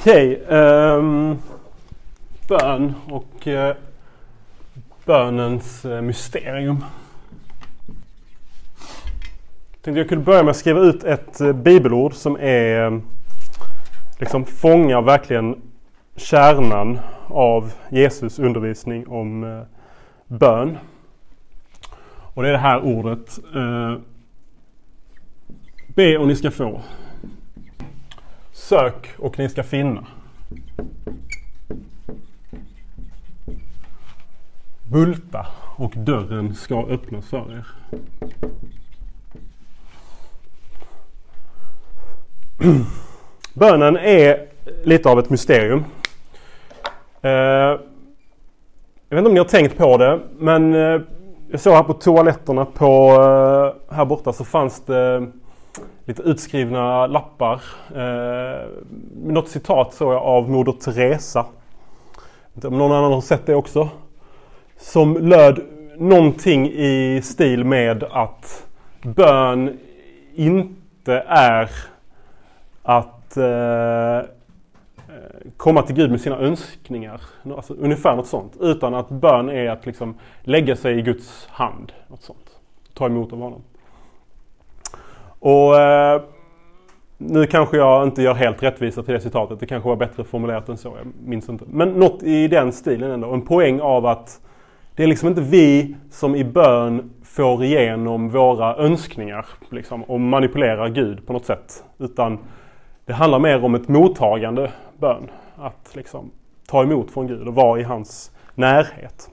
Okej. ehm, bön och uh, bönens uh, mysterium. Jag tänkte jag kunde börja med att skriva ut ett uh, bibelord som är liksom fångar verkligen kärnan av Jesus undervisning om bön. Och det är det här ordet. Be och ni ska få. Sök och ni ska finna. Bulta och dörren ska öppnas för er. Bönen är lite av ett mysterium. Eh, jag vet inte om ni har tänkt på det men eh, jag såg här på toaletterna på eh, här borta så fanns det lite utskrivna lappar. Eh, något citat såg jag av Moder Teresa. Inte om någon annan har sett det också. Som löd någonting i stil med att bön inte är att eh, eh komma till Gud med sina önskningar. Alltså, ungefär något sånt. Utan att bön är att liksom lägga sig i Guds hand. Något sånt. Ta emot av honom. Och eh, nu kanske jag inte gör helt rättvisa till det citatet. Det kanske var bättre formulerat än så. Jag minns inte. Men något i den stilen ändå. En poäng av att det är liksom inte vi som i bön får igenom våra önskningar liksom, och manipulerar Gud på något sätt. Utan det handlar mer om ett mottagande bön. Att liksom ta emot från Gud och vara i hans närhet.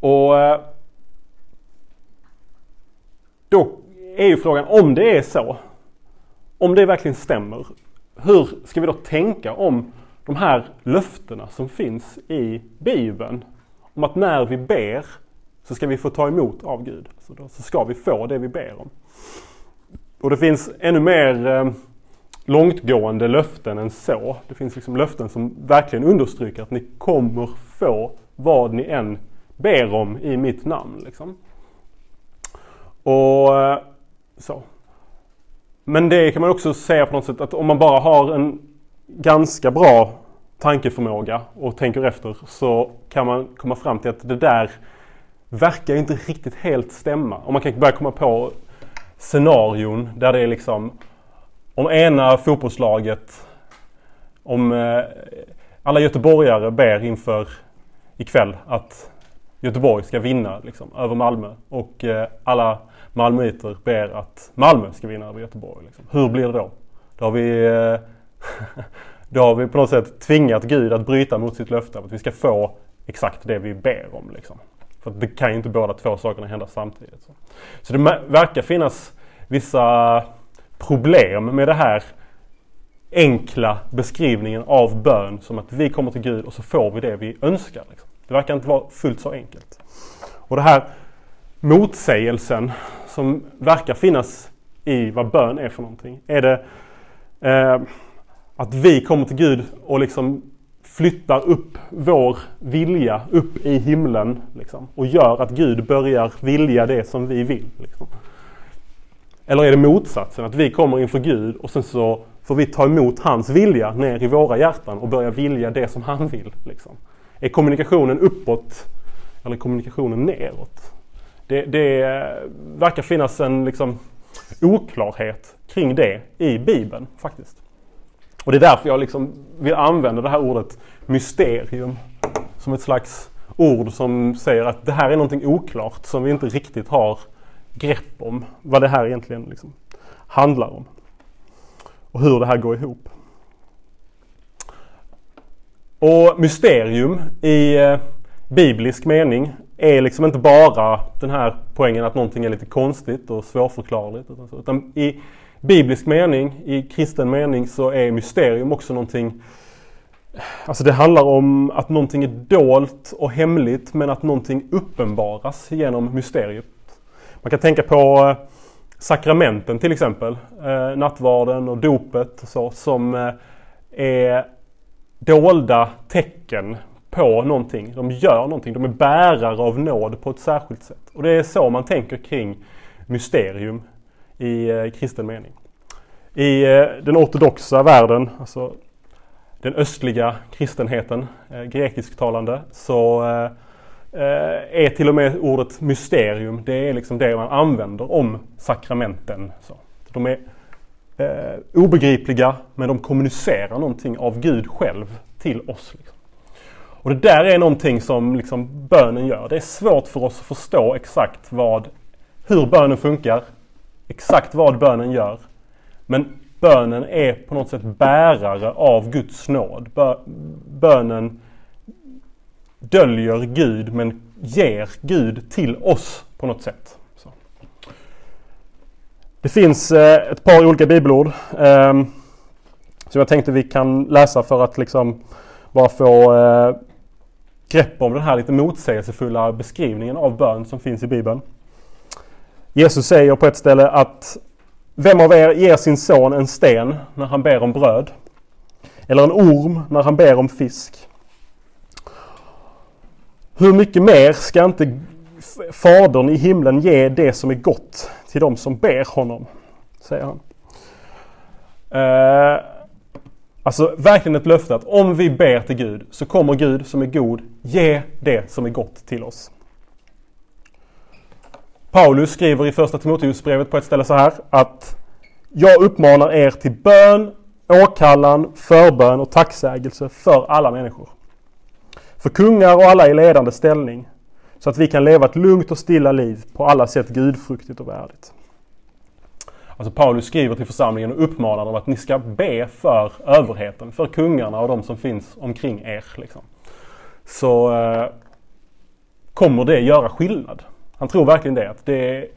Och eh, då är ju frågan om det är så. Om det verkligen stämmer. Hur ska vi då tänka om de här löftena som finns i Bibeln? Om att när vi ber så ska vi få ta emot av Gud. Så, då, så ska vi få det vi ber om. Och det finns ännu mer eh, långtgående löften än så. Det finns liksom löften som verkligen understryker att ni kommer få vad ni än ber om i mitt namn. Liksom. Och eh, så. Men det kan man också säga på något sätt att om man bara har en ganska bra tankeförmåga och tänker efter så kan man komma fram till att det där verkar inte riktigt helt stämma. Om man kan börja komma på scenarion där det är liksom om ena fotbollslaget, om eh, alla göteborgare ber inför ikväll att Göteborg ska vinna liksom, över Malmö och eh, alla malmöiter ber att Malmö ska vinna över Göteborg. Liksom. Hur blir det då? Då har, vi, eh, då har vi på något sätt tvingat Gud att bryta mot sitt löfte att vi ska få exakt det vi ber om. Liksom. För det kan ju inte båda två sakerna hända samtidigt. Så, så det verkar finnas vissa problem med det här enkla beskrivningen av bön som att vi kommer till Gud och så får vi det vi önskar. Liksom. Det verkar inte vara fullt så enkelt. Och det här motsägelsen som verkar finnas i vad bön är för någonting. Är det eh, att vi kommer till Gud och liksom flyttar upp vår vilja upp i himlen liksom, och gör att Gud börjar vilja det som vi vill. Liksom. Eller är det motsatsen? Att vi kommer inför Gud och sen så får vi ta emot hans vilja ner i våra hjärtan och börja vilja det som han vill. Liksom. Är kommunikationen uppåt eller kommunikationen neråt? Det, det verkar finnas en liksom, oklarhet kring det i Bibeln faktiskt. Och det är därför jag liksom vill använda det här ordet mysterium som ett slags ord som säger att det här är någonting oklart som vi inte riktigt har grepp om vad det här egentligen liksom handlar om. Och hur det här går ihop. Och mysterium i eh, biblisk mening är liksom inte bara den här poängen att någonting är lite konstigt och svårförklarligt. Utan, så, utan i biblisk mening, i kristen mening så är mysterium också någonting Alltså det handlar om att någonting är dolt och hemligt men att någonting uppenbaras genom mysteriet. Man kan tänka på eh, sakramenten till exempel. Eh, nattvarden och dopet och så som eh, är dolda tecken på någonting. De gör någonting. De är bärare av nåd på ett särskilt sätt. Och det är så man tänker kring mysterium i eh, kristen mening. I eh, den ortodoxa världen, alltså den östliga kristenheten, eh, grekisktalande, så är till och med ordet mysterium, det är liksom det man använder om sakramenten. Så. De är obegripliga men de kommunicerar någonting av Gud själv till oss. Liksom. Och det där är någonting som liksom bönen gör. Det är svårt för oss att förstå exakt vad, hur bönen funkar, exakt vad bönen gör. Men bönen är på något sätt bärare av Guds nåd. Bönen döljer Gud men ger Gud till oss på något sätt. Så. Det finns eh, ett par olika bibelord ehm, som jag tänkte vi kan läsa för att liksom bara få eh, grepp om den här lite motsägelsefulla beskrivningen av bön som finns i Bibeln. Jesus säger på ett ställe att Vem av er ger sin son en sten när han ber om bröd? Eller en orm när han ber om fisk? Hur mycket mer ska inte Fadern i himlen ge det som är gott till dem som ber honom? Säger han. Uh, alltså verkligen ett löfte att om vi ber till Gud så kommer Gud som är god ge det som är gott till oss. Paulus skriver i första Timoteusbrevet på ett ställe så här att Jag uppmanar er till bön, åkallan, förbön och tacksägelse för alla människor. För kungar och alla i ledande ställning så att vi kan leva ett lugnt och stilla liv på alla sätt gudfruktigt och värdigt. Alltså Paulus skriver till församlingen och uppmanar dem att ni ska be för överheten, för kungarna och de som finns omkring er. Liksom. Så eh, kommer det göra skillnad. Han tror verkligen det. Att det är,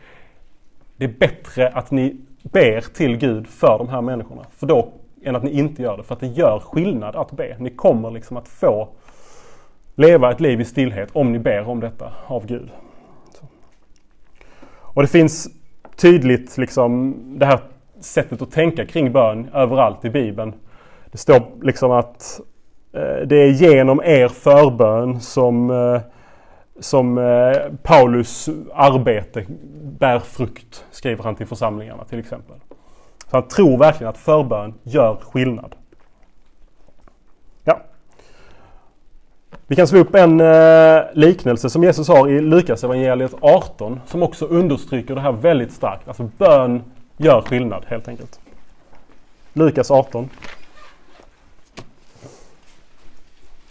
det är bättre att ni ber till Gud för de här människorna. För då, än att ni inte gör det. För att det gör skillnad att be. Ni kommer liksom att få leva ett liv i stillhet om ni ber om detta av Gud. Och det finns tydligt liksom det här sättet att tänka kring bön överallt i Bibeln. Det står liksom att eh, det är genom er förbön som, eh, som eh, Paulus arbete bär frukt, skriver han till församlingarna till exempel. Så han tror verkligen att förbön gör skillnad. Vi kan slå upp en eh, liknelse som Jesus har i Lukas evangeliet 18 som också understryker det här väldigt starkt. Alltså bön gör skillnad helt enkelt. Lukas 18.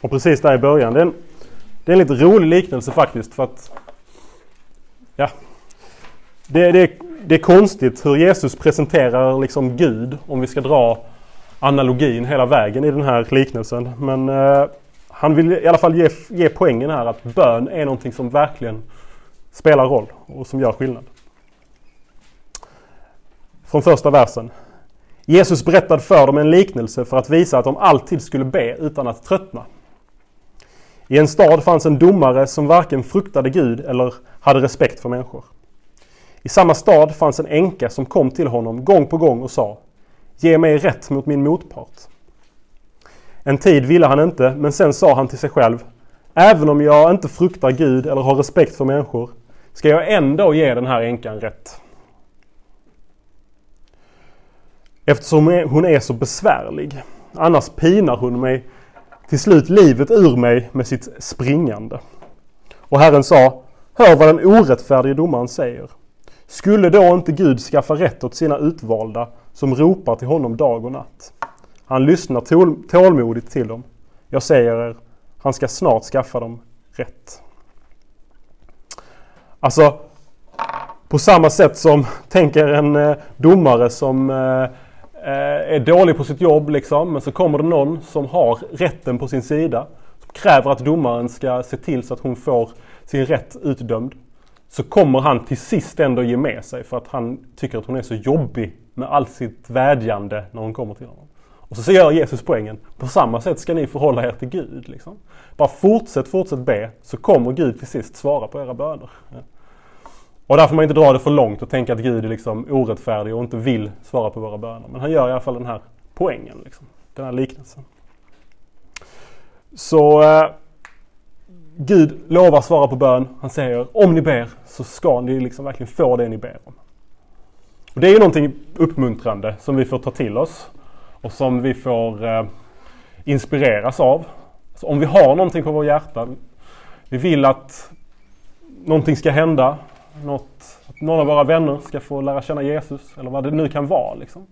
Och precis där i början. Det är en, det är en lite rolig liknelse faktiskt för att ja, det, det, det är konstigt hur Jesus presenterar liksom Gud om vi ska dra analogin hela vägen i den här liknelsen. Men eh, han vill i alla fall ge, ge poängen här att bön är någonting som verkligen spelar roll och som gör skillnad. Från första versen. Jesus berättade för dem en liknelse för att visa att de alltid skulle be utan att tröttna. I en stad fanns en domare som varken fruktade Gud eller hade respekt för människor. I samma stad fanns en änka som kom till honom gång på gång och sa Ge mig rätt mot min motpart. En tid ville han inte, men sen sa han till sig själv Även om jag inte fruktar Gud eller har respekt för människor ska jag ändå ge den här änkan rätt. Eftersom hon är så besvärlig. Annars pinar hon mig till slut livet ur mig med sitt springande. Och Herren sa Hör vad den orättfärdige domaren säger. Skulle då inte Gud skaffa rätt åt sina utvalda som ropar till honom dag och natt? Han lyssnar tål, tålmodigt till dem. Jag säger er, han ska snart skaffa dem rätt. Alltså, på samma sätt som, tänker en eh, domare som eh, eh, är dålig på sitt jobb liksom, men så kommer det någon som har rätten på sin sida. Som kräver att domaren ska se till så att hon får sin rätt utdömd. Så kommer han till sist ändå ge med sig för att han tycker att hon är så jobbig med allt sitt vädjande när hon kommer till honom. Och så gör Jesus poängen. På samma sätt ska ni förhålla er till Gud. Liksom. Bara fortsätt, fortsätt be så kommer Gud till sist svara på era böner. Och där får man inte dra det för långt och tänka att Gud är liksom orättfärdig och inte vill svara på våra böner. Men han gör i alla fall den här poängen. Liksom. Den här liknelsen. Så eh, Gud lovar svara på bön. Han säger om ni ber så ska ni liksom verkligen få det ni ber om. Och Det är ju någonting uppmuntrande som vi får ta till oss och som vi får eh, inspireras av. Så om vi har någonting på vår hjärta, vi vill att någonting ska hända, något, att någon av våra vänner ska få lära känna Jesus eller vad det nu kan vara. Liksom.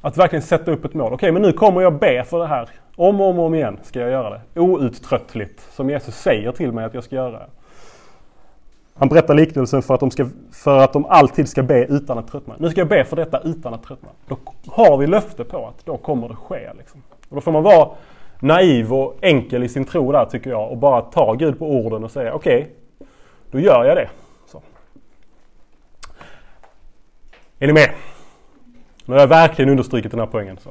Att verkligen sätta upp ett mål. Okej, okay, men nu kommer jag be för det här. Om och om, och om igen ska jag göra det. Outtröttligt, som Jesus säger till mig att jag ska göra. Han berättar liknelsen för att, de ska, för att de alltid ska be utan att tröttna. Nu ska jag be för detta utan att tröttna. Då har vi löfte på att då kommer det ske. Liksom. Och då får man vara naiv och enkel i sin tro där tycker jag och bara ta Gud på orden och säga okej, okay, då gör jag det. Så. Är ni med? Nu har jag verkligen understrukit den här poängen. Så,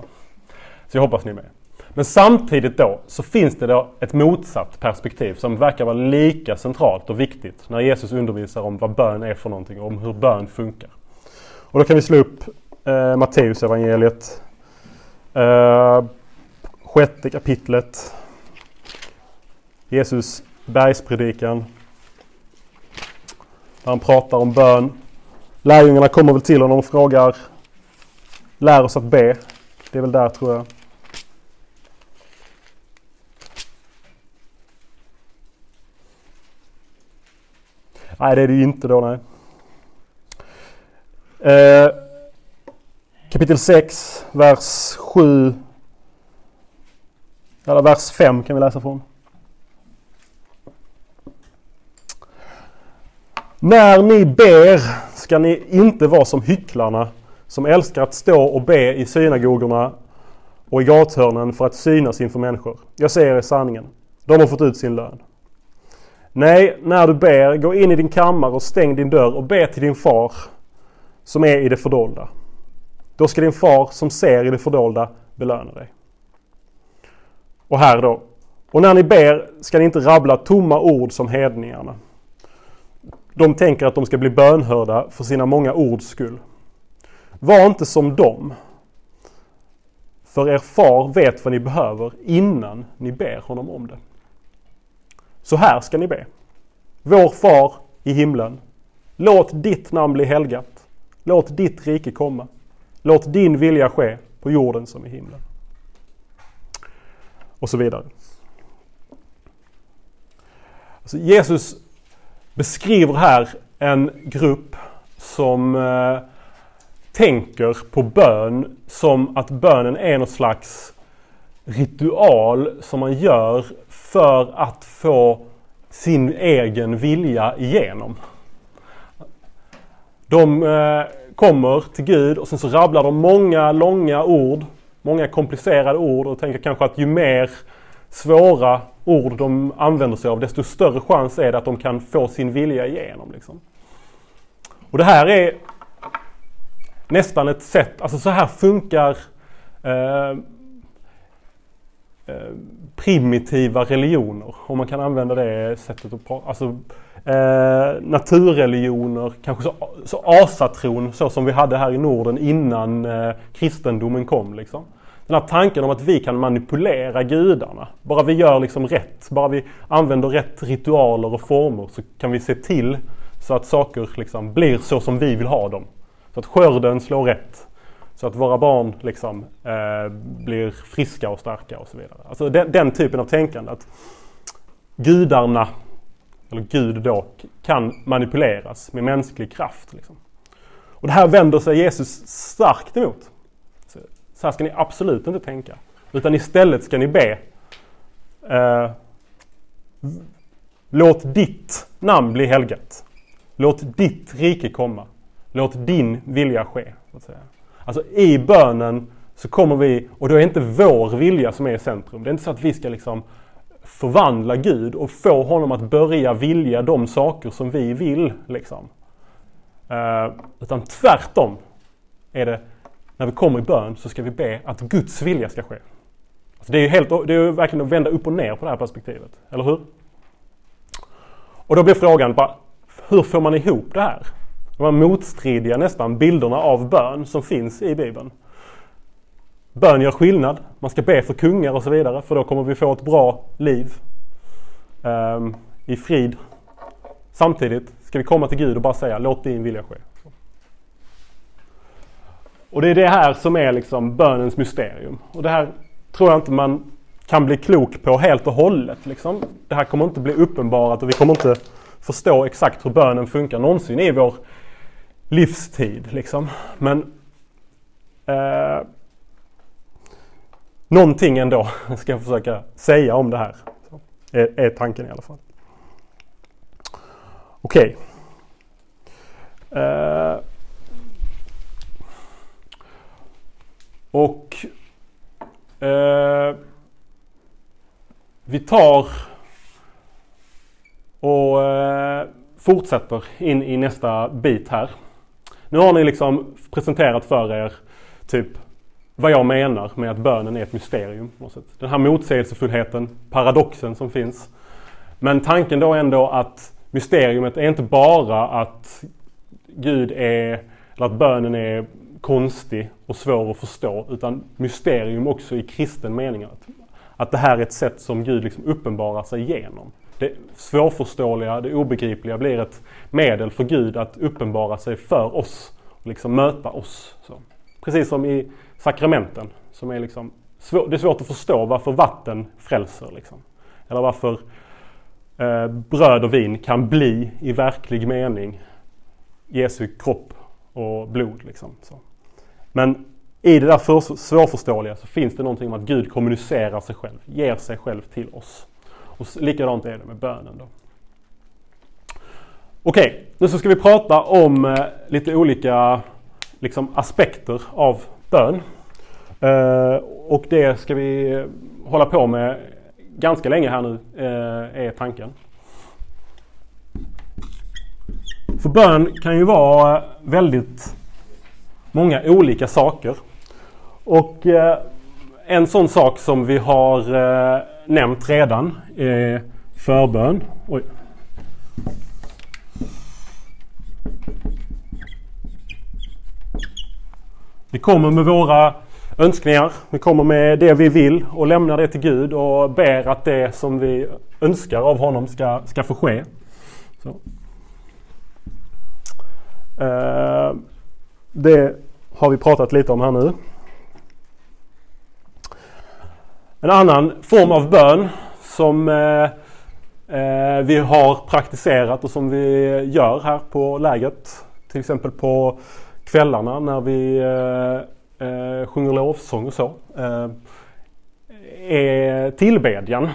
så jag hoppas ni är med. Men samtidigt då så finns det då ett motsatt perspektiv som verkar vara lika centralt och viktigt när Jesus undervisar om vad bön är för någonting och om hur bön funkar. Och då kan vi slå upp eh, Matteus evangeliet eh, sjätte kapitlet. Jesus bergspredikan. Där han pratar om bön. Lärjungarna kommer väl till honom och frågar Lär oss att be. Det är väl där tror jag. Nej, det är det ju inte då, nej. Eh, kapitel 6, vers 7. Eller vers 5 kan vi läsa från. När ni ber ska ni inte vara som hycklarna som älskar att stå och be i synagogorna och i gathörnen för att synas inför människor. Jag säger er sanningen. De har fått ut sin lön. Nej, när du ber, gå in i din kammare och stäng din dörr och be till din far som är i det fördolda. Då ska din far som ser i det fördolda belöna dig. Och här då. Och när ni ber ska ni inte rabbla tomma ord som hedningarna. De tänker att de ska bli bönhörda för sina många ords skull. Var inte som dem. För er far vet vad ni behöver innan ni ber honom om det. Så här ska ni be. Vår far i himlen. Låt ditt namn bli helgat. Låt ditt rike komma. Låt din vilja ske på jorden som i himlen. Och så vidare. Alltså Jesus beskriver här en grupp som eh, tänker på bön som att bönen är något slags ritual som man gör för att få sin egen vilja igenom. De eh, kommer till Gud och sen så rabblar de många långa ord, många komplicerade ord och tänker kanske att ju mer svåra ord de använder sig av desto större chans är det att de kan få sin vilja igenom. Liksom. Och det här är nästan ett sätt, alltså så här funkar eh, Eh, primitiva religioner. Om man kan använda det sättet att prata. Alltså, eh, naturreligioner, kanske så, så asatron så som vi hade här i Norden innan eh, kristendomen kom. Liksom. Den här tanken om att vi kan manipulera gudarna. Bara vi gör liksom rätt, bara vi använder rätt ritualer och former så kan vi se till så att saker liksom blir så som vi vill ha dem. Så att skörden slår rätt. Så att våra barn liksom, eh, blir friska och starka och så vidare. Alltså den, den, typen av tänkande. att Gudarna, eller Gud då, kan manipuleras med mänsklig kraft. Liksom. Och det här vänder sig Jesus starkt emot. Så, så här ska ni absolut inte tänka. Utan istället ska ni be. Eh, låt ditt namn bli helgat. Låt ditt rike komma. Låt din vilja ske. Så att säga. Alltså i bönen så kommer vi, och då är det inte vår vilja som är i centrum. Det är inte så att vi ska liksom förvandla Gud och få honom att börja vilja de saker som vi vill. Liksom. Eh, utan tvärtom är det, när vi kommer i bön så ska vi be att Guds vilja ska ske. Alltså det är ju helt, det är verkligen att vända upp och ner på det här perspektivet. Eller hur? Och då blir frågan bara, hur får man ihop det här? De här motstridiga nästan bilderna av bön som finns i Bibeln. Bön gör skillnad. Man ska be för kungar och så vidare för då kommer vi få ett bra liv um, i frid. Samtidigt ska vi komma till Gud och bara säga låt din vilja ske. Och det är det här som är liksom bönens mysterium. Och det här tror jag inte man kan bli klok på helt och hållet. Liksom. Det här kommer inte bli uppenbarat och vi kommer inte förstå exakt hur bönen funkar någonsin i vår livstid. Liksom. Men eh, någonting ändå ska jag försöka säga om det här. Så, är, är tanken i alla fall. Okej. Okay. Eh, och eh, vi tar och eh, fortsätter in i nästa bit här. Nu har ni liksom presenterat för er typ vad jag menar med att bönen är ett mysterium. Den här motsägelsefullheten, paradoxen som finns. Men tanken då ändå att mysteriumet är inte bara att Gud är, eller att bönen är konstig och svår att förstå. Utan mysterium också i kristen mening. Att, att det här är ett sätt som Gud liksom uppenbarar sig genom. Det svårförståeliga, det obegripliga blir ett medel för Gud att uppenbara sig för oss. Och liksom möta oss. Så. Precis som i sakramenten. Som är liksom svår, det är svårt att förstå varför vatten frälser. Liksom. Eller varför eh, bröd och vin kan bli i verklig mening Jesu kropp och blod. Liksom. Så. Men i det där för, svårförståeliga så finns det någonting om att Gud kommunicerar sig själv, ger sig själv till oss. Och likadant är det med bönen då. Okej, okay, nu så ska vi prata om eh, lite olika liksom, aspekter av bön. Eh, och det ska vi eh, hålla på med ganska länge här nu, eh, är tanken. För bön kan ju vara eh, väldigt många olika saker. Och eh, en sån sak som vi har eh, nämnt redan i förbön. Oj. Vi kommer med våra önskningar. Vi kommer med det vi vill och lämnar det till Gud och ber att det som vi önskar av honom ska, ska få ske. Så. Eh, det har vi pratat lite om här nu. En annan form av bön som eh, eh, vi har praktiserat och som vi gör här på lägret. Till exempel på kvällarna när vi eh, eh sjunger lovsång och så. Eh, är tillbedjan.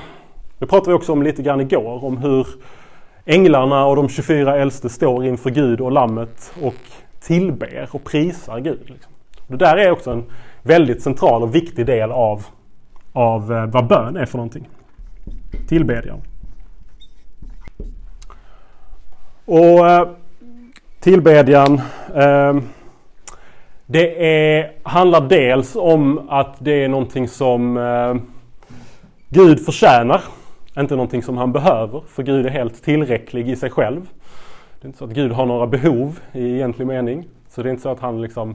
Det pratade vi också om lite grann igår om hur änglarna och de 24 äldste står inför Gud och Lammet och tillber och prisar Gud. Liksom. Det där är också en väldigt central och viktig del av, av eh, vad bön är för någonting. Tillbedjan. Och eh, tillbedjan eh, det är, handlar dels om att det är någonting som eh, Gud förtjänar. Inte någonting som han behöver, för Gud är helt tillräcklig i sig själv. Det är inte så att Gud har några behov i egentlig mening. Så det är inte så att han liksom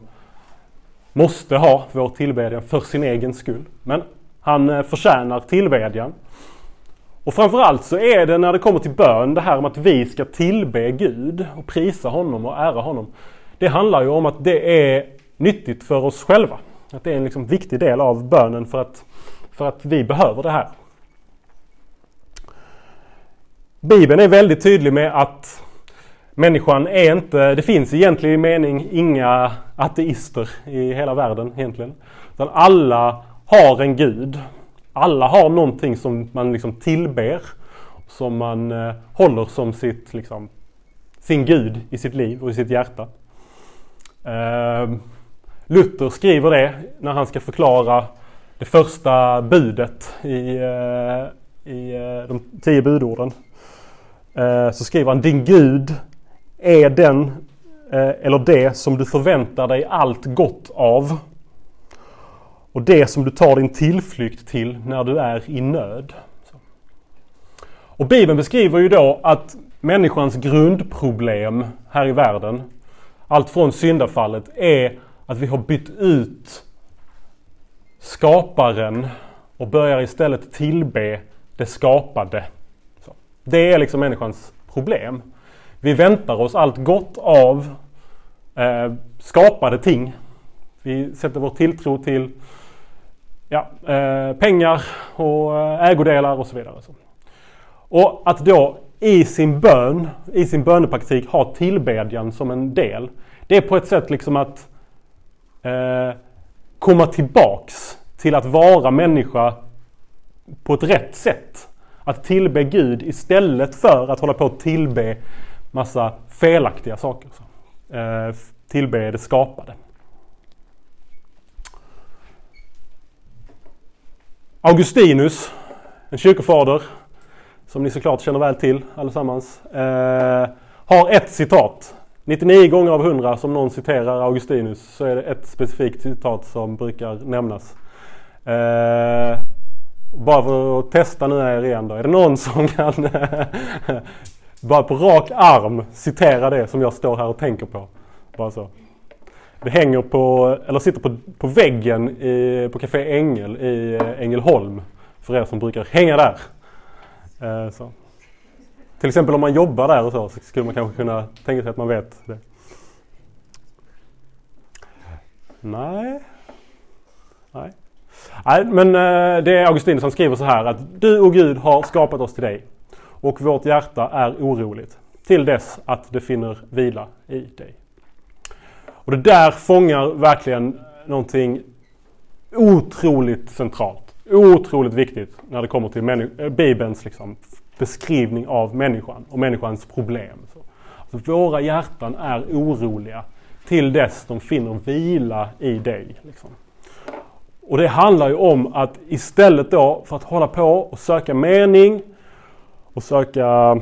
måste ha vår tillbedjan för sin egen skull. Men han eh, förtjänar tillbedjan. Och framförallt så är det när det kommer till bön det här om att vi ska tillbe Gud och prisa honom och ära honom. Det handlar ju om att det är nyttigt för oss själva. Att det är en liksom viktig del av bönen för att, för att vi behöver det här. Bibeln är väldigt tydlig med att Människan är inte, det finns i egentlig mening inga ateister i hela världen egentligen. Utan alla har en gud. Alla har någonting som man liksom tillber. Som man eh, håller som sitt, liksom, sin gud i sitt liv och i sitt hjärta. Eh, Luther skriver det när han ska förklara det första budet i, eh, i eh, de tio budorden. Eh, så skriver han Din Gud är den eh, eller det som du förväntar dig allt gott av. Och det som du tar din tillflykt till när du är i nöd. Och Bibeln beskriver ju då att människans grundproblem här i världen, allt från syndafallet, är att vi har bytt ut skaparen och börjar istället tillbe det skapade. Det är liksom människans problem. Vi väntar oss allt gott av eh, skapade ting. Vi sätter vår tilltro till ja, eh, pengar och eh, ägodelar och så vidare. Och att då i sin bön, i sin bönepraktik ha tillbedjan som en del. Det är på ett sätt liksom att eh, komma tillbaks till att vara människa på ett rätt sätt. Att tillbe Gud istället för att hålla på att tillbe massa felaktiga saker. Eh, tillbe det skapade. Augustinus, en kyrkofader som ni såklart känner väl till allesammans, eh, har ett citat. 99 gånger av 100 som någon citerar Augustinus så är det ett specifikt citat som brukar nämnas. Eh, bara för att testa nu er igen då. Är det någon som kan bara på rak arm citera det som jag står här och tänker på? Bara så. Det hänger på, eller sitter på, på väggen i, på Café Ängel i eh, Ängelholm. För er som brukar hänga där. Eh, så. Till exempel om man jobbar där och så, så skulle man kanske kunna tänka sig att man vet det. Nej. Nej. Nej, men eh, det är Augustinus som skriver så här att du och Gud har skapat oss till dig och vårt hjärta är oroligt till dess att det finner vila i dig. Och det där fångar verkligen någonting otroligt centralt. Otroligt viktigt när det kommer till eh, Bibelns liksom, beskrivning av människan och människans problem. Så. Alltså, våra hjärtan är oroliga till dess de finner vila i dig. Liksom. Och det handlar ju om att istället då för att hålla på och söka mening och söka,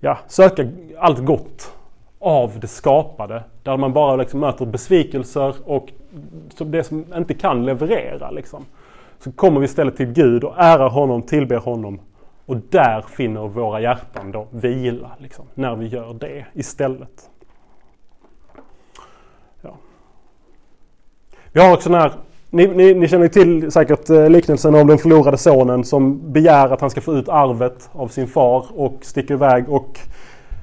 ja, söka allt gott av det skapade. Där man bara liksom möter besvikelser och det som inte kan leverera. Liksom. Så kommer vi istället till Gud och ärar honom, tillber honom. Och där finner våra hjärtan då vila. Liksom, när vi gör det istället. Ja. Vi har också den här ni, ni, ni, känner till säkert eh, liknelsen om den förlorade sonen som begär att han ska få ut arvet av sin far och sticker iväg och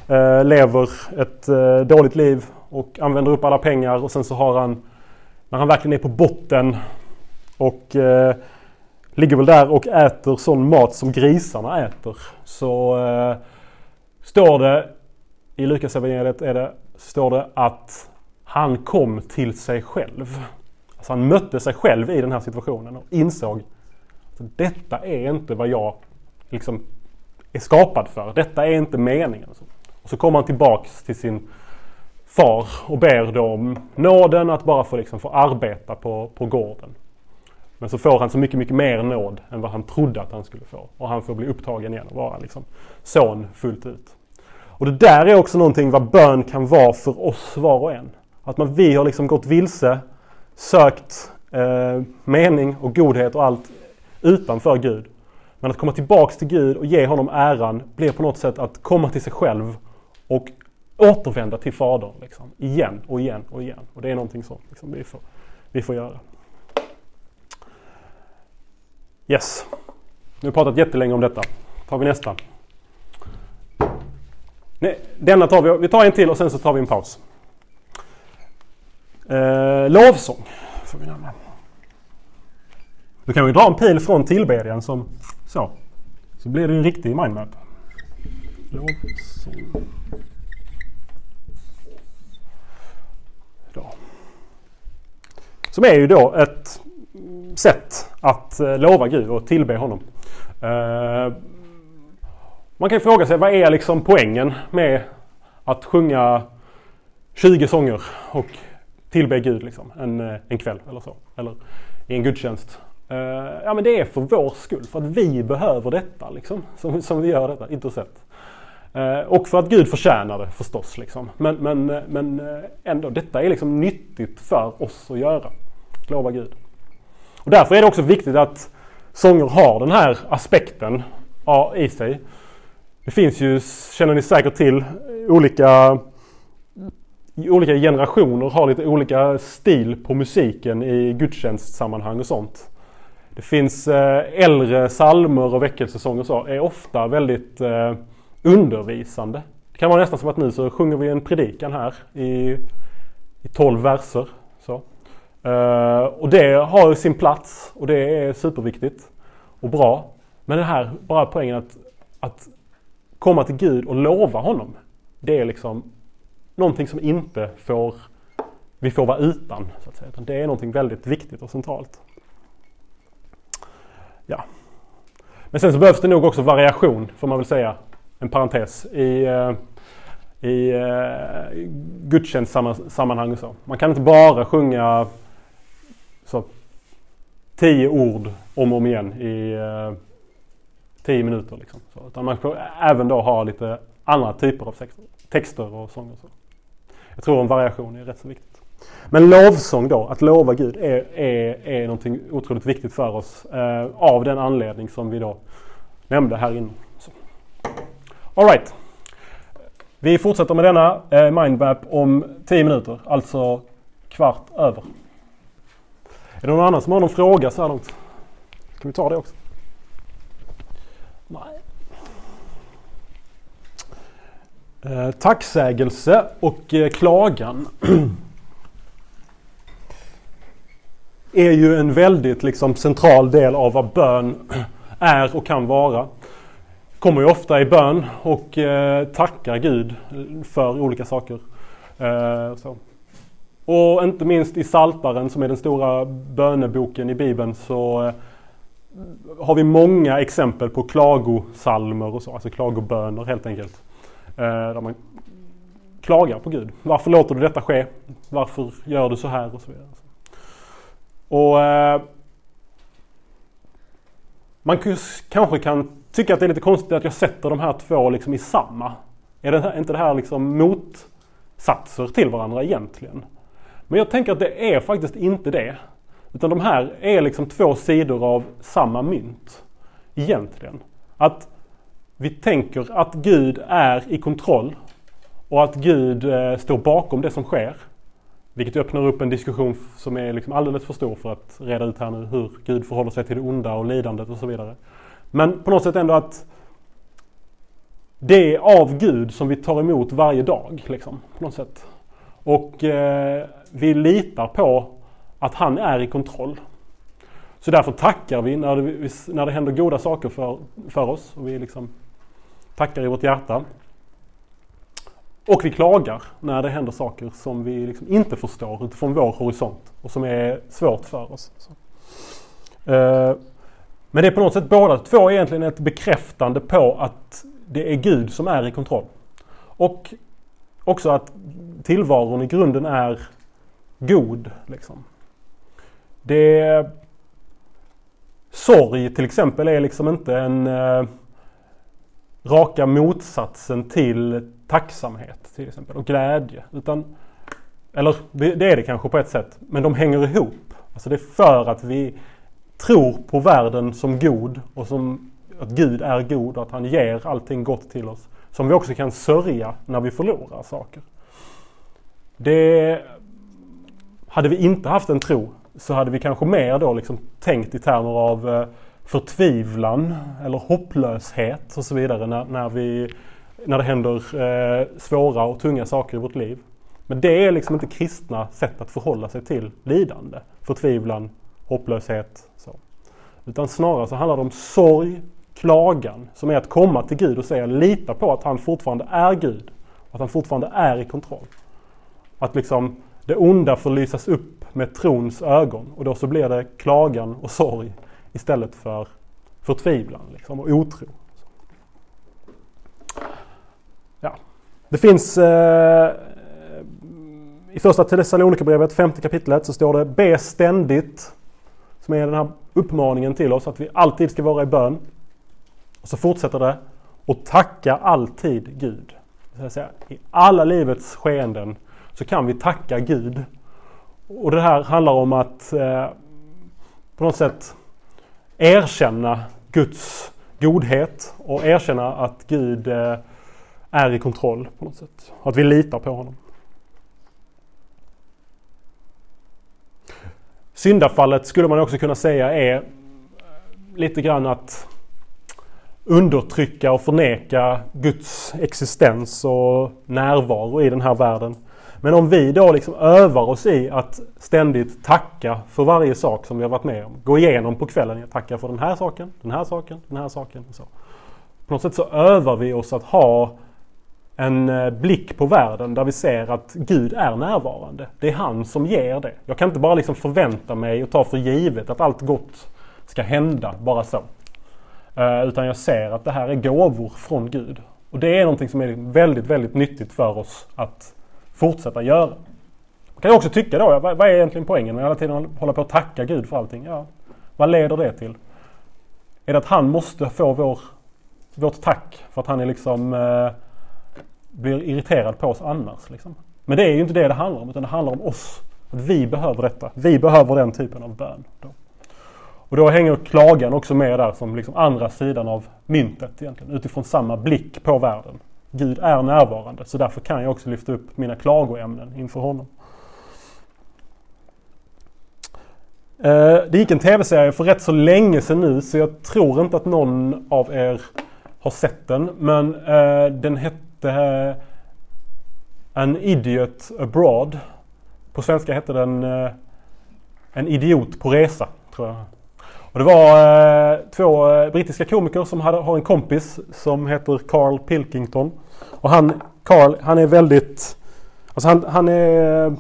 Eh, lever ett eh, dåligt liv och använder upp alla pengar och sen så har han, när han verkligen är på botten och eh, ligger väl där och äter sån mat som grisarna äter. Så eh, står det i Lukas evangeliet är det, står det att han kom till sig själv. Alltså han mötte sig själv i den här situationen och insåg att detta är inte vad jag liksom är skapad för. Detta är inte meningen. Och så kommer han tillbaks till sin far och ber då om nåden att bara få, liksom, få arbeta på, på gården. Men så får han så mycket, mycket mer nåd än vad han trodde att han skulle få. Och han får bli upptagen igen och vara liksom son fullt ut. Och det där är också någonting vad bön kan vara för oss var och en. Att man, vi har liksom gått vilse sökt eh, mening och godhet och allt utanför Gud. Men att komma tillbaks till Gud och ge honom äran blir på något sätt att komma till sig själv och återvända till Fadern. Liksom, igen och igen och igen. Och det är någonting som liksom, vi, får, vi får göra. Yes. Nu har vi pratat jättelänge om detta. tar vi nästa. Nej, denna tar vi, vi tar en till och sen så tar vi en paus. Eh, lovsång får vi nämna. Då kan vi dra en pil från tillbedjan som så. Så blir det en riktig mindmap. Lovsång. Då. Som är ju då ett sätt att eh, lova Gud och tillbe honom. Eh, man kan fråga sig vad är liksom poängen med att sjunga 20 sånger och tillbe Gud liksom, en, eh, en kväll eller så. Eller i en gudstjänst. Ja men det är för vår skull, för att vi behöver detta liksom. Som, som vi gör detta, inte sett. Och för att Gud förtjänar det förstås. Liksom. Men, men, men ändå, detta är liksom nyttigt för oss att göra. Lova Gud. Och därför är det också viktigt att sånger har den här aspekten i sig. Det finns ju, känner ni säkert till, olika olika generationer har lite olika stil på musiken i gudstjänstsammanhang och sånt. Det finns eh, äldre salmer och väckelsesånger och så är ofta väldigt eh, undervisande. Det kan vara nästan som att nu så sjunger vi en predikan här i, i 12 verser. Eh, och det har sin plats och det är superviktigt och bra. Men den här bara poängen att, att komma till Gud och lova honom. Det är liksom någonting som inte får vi får vara utan. Så att säga. Det är någonting väldigt viktigt och centralt. Ja. Men sen så behövs det nog också variation får man väl säga. En parentes i, eh, i eh, uh, gudstjänstsammanhang och så. Man kan inte bara sjunga så, tio ord om och om igen i eh, tio minuter. Liksom. Så, utan man får även då ha lite andra typer av texter och sånger. Så. Jag tror en variation är rätt så viktigt. Men lovsång då, att lova Gud, är, är, är någonting otroligt viktigt för oss. Eh, av den anledning som vi då nämnde här inne. Alright. Vi fortsätter med denna eh, mindmap om 10 minuter, alltså kvart över. Är det någon annan som har någon fråga så här långt? Ska vi ta det också? Nej. Eh, tacksägelse och eh, klagan är ju en väldigt liksom, central del av vad bön är och kan vara. Kommer ju ofta i bön och eh, tackar Gud för olika saker. Eh, så. Och inte minst i Saltaren som är den stora böneboken i Bibeln så eh, har vi många exempel på klagosalmer och så, alltså klagoböner helt enkelt. Eh, där man klagar på Gud. Varför låter du detta ske? Varför gör du så här? Och så vidare. Och eh, Man kanske kan tycka att det är lite konstigt att jag sätter de här två liksom i samma. Är det inte det här liksom motsatser till varandra egentligen? Men jag tänker att det är faktiskt inte det. Utan de här är liksom två sidor av samma mynt. Egentligen. Att vi tänker att Gud är i kontroll och att Gud eh, står bakom det som sker. Vilket öppnar upp en diskussion som är liksom alldeles för stor för att reda ut här nu hur Gud förhåller sig till det onda och lidandet och så vidare. Men på något sätt ändå att det är av Gud som vi tar emot varje dag. Liksom, på något sätt. Och eh, vi litar på att han är i kontroll. Så därför tackar vi när det, när det händer goda saker för, för oss. Och vi liksom tackar i vårt hjärta. Och vi klagar när det händer saker som vi liksom inte förstår utifrån vår horisont och som är svårt för oss. Uh, men det är på något sätt båda två egentligen ett bekräftande på att det är Gud som är i kontroll. Och också att tillvaron i grunden är god. Liksom. Det Sorg till exempel är liksom inte en eh, raka motsatsen till tacksamhet till exempel och glädje. Utan, eller det är det kanske på ett sätt, men de hänger ihop. Alltså det är för att vi tror på världen som god och som att Gud är god och att han ger allting gott till oss. Som vi också kan sörja när vi förlorar saker. Det hade vi inte haft en tro så hade vi kanske mer då liksom tänkt i termer av eh, förtvivlan eller hopplöshet och så vidare när, när, vi, när det händer eh, svåra och tunga saker i vårt liv. Men det är liksom inte kristna sätt att förhålla sig till lidande, förtvivlan, hopplöshet. Så. Utan snarare så handlar det om sorg, klagan, som är att komma till Gud och säga lita på att han fortfarande är Gud. Att han fortfarande är i kontroll. Att liksom det onda får lysas upp med trons ögon och då så blir det klagan och sorg istället för förtvivlan liksom, och otro. Ja. Det finns eh, i första Thessalonikerbrevet, femte kapitlet, så står det Be ständigt. Som är den här uppmaningen till oss att vi alltid ska vara i bön. Och så fortsätter det. Och tacka alltid Gud. Det vill Säga, I alla livets skeenden så kan vi tacka Gud. Och det här handlar om att eh, på något sätt erkänna Guds godhet och erkänna att Gud eh, är i kontroll på något sätt. Och att vi litar på honom. Syndafallet skulle man också kunna säga är eh, lite grann att undertrycka och förneka Guds existens och närvaro i den här världen. Men om vi då liksom övar oss i att ständigt tacka för varje sak som vi har varit med om. Gå igenom på kvällen. Jag tackar för den här saken, den här saken, den här saken. Och så. På något sätt så övar vi oss att ha en eh, blick på världen där vi ser att Gud är närvarande. Det är han som ger det. Jag kan inte bara liksom förvänta mig och ta för givet att allt gott ska hända bara så. Eh, utan jag ser att det här är gåvor från Gud. Och det är någonting som är väldigt, väldigt nyttigt för oss att fortsätta göra. Man kan ju också tycka då, vad är egentligen poängen med att hela tiden hålla på att tacka Gud för allting? Ja, vad leder det till? Är det att han måste få vår, vårt tack för att han är liksom eh, blir irriterad på oss annars. Liksom. Men det är ju inte det det handlar om, utan det handlar om oss. Att vi behöver detta. Vi behöver den typen av bön. Då. Och då hänger klagan också med där som liksom andra sidan av myntet egentligen. Utifrån samma blick på världen. Gud är närvarande så därför kan jag också lyfta upp mina klagoämnen inför honom. Eh, det gick en tv-serie för rätt så länge sedan nu så jag tror inte att någon av er har sett den. Men eh, den hette eh, An Idiot Abroad. På svenska hette den En idiot på resa. tror jag. Och det var eh, två eh, brittiska komiker som hade, har en kompis som heter Carl Pilkington. Och han, Carl, han är väldigt... Alltså han, han är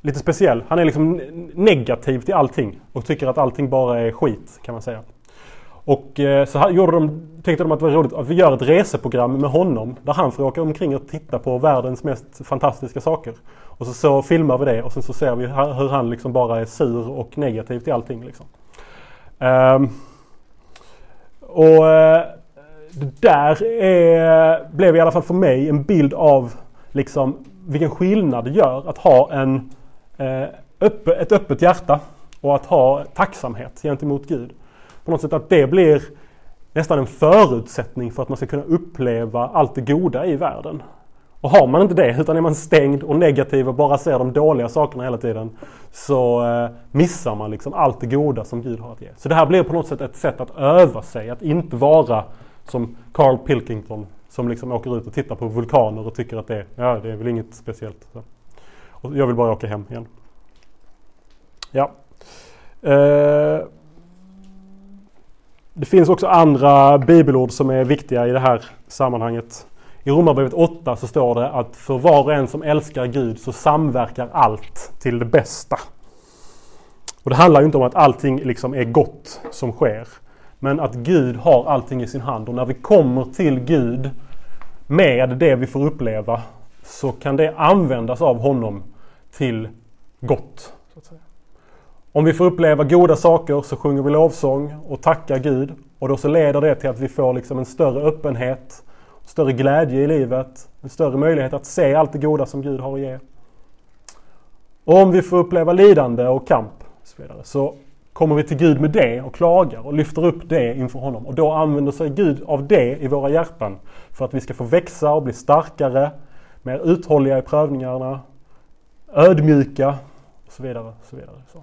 lite speciell. Han är liksom negativ till allting och tycker att allting bara är skit kan man säga. Och eh, så gjorde de, tänkte de att det var roligt att vi gör ett reseprogram med honom där han får åka omkring och titta på världens mest fantastiska saker. Och så, så filmar vi det och sen så ser vi hur han liksom bara är sur och negativ till allting. Liksom. Um, och eh, det där är, blev i alla fall för mig en bild av liksom vilken skillnad det gör att ha en, eh, öppe, ett öppet hjärta och att ha tacksamhet gentemot Gud på något sätt att det blir nästan en förutsättning för att man ska kunna uppleva allt det goda i världen. Och har man inte det, utan är man stängd och negativ och bara ser de dåliga sakerna hela tiden, så eh, missar man liksom allt det goda som Gud har att ge. Så det här blir på något sätt ett sätt att öva sig, att inte vara som Carl Pilkington som liksom åker ut och tittar på vulkaner och tycker att det, ja, det är väl inget speciellt. Så. Och jag vill bara åka hem igen. Ja. Eh, det finns också andra bibelord som är viktiga i det här sammanhanget. I Romarbrevet 8 så står det att för var och en som älskar Gud så samverkar allt till det bästa. Och Det handlar ju inte om att allting liksom är gott som sker. Men att Gud har allting i sin hand och när vi kommer till Gud med det vi får uppleva så kan det användas av honom till gott. Så att säga. Om vi får uppleva goda saker så sjunger vi lovsång och tackar Gud. Och då så leder det till att vi får liksom en större öppenhet, större glädje i livet, en större möjlighet att se allt det goda som Gud har att ge. Och om vi får uppleva lidande och kamp så, vidare, så kommer vi till Gud med det och klagar och lyfter upp det inför honom. Och då använder sig Gud av det i våra hjärtan för att vi ska få växa och bli starkare, mer uthålliga i prövningarna, ödmjuka och så vidare. Och så vidare. Så.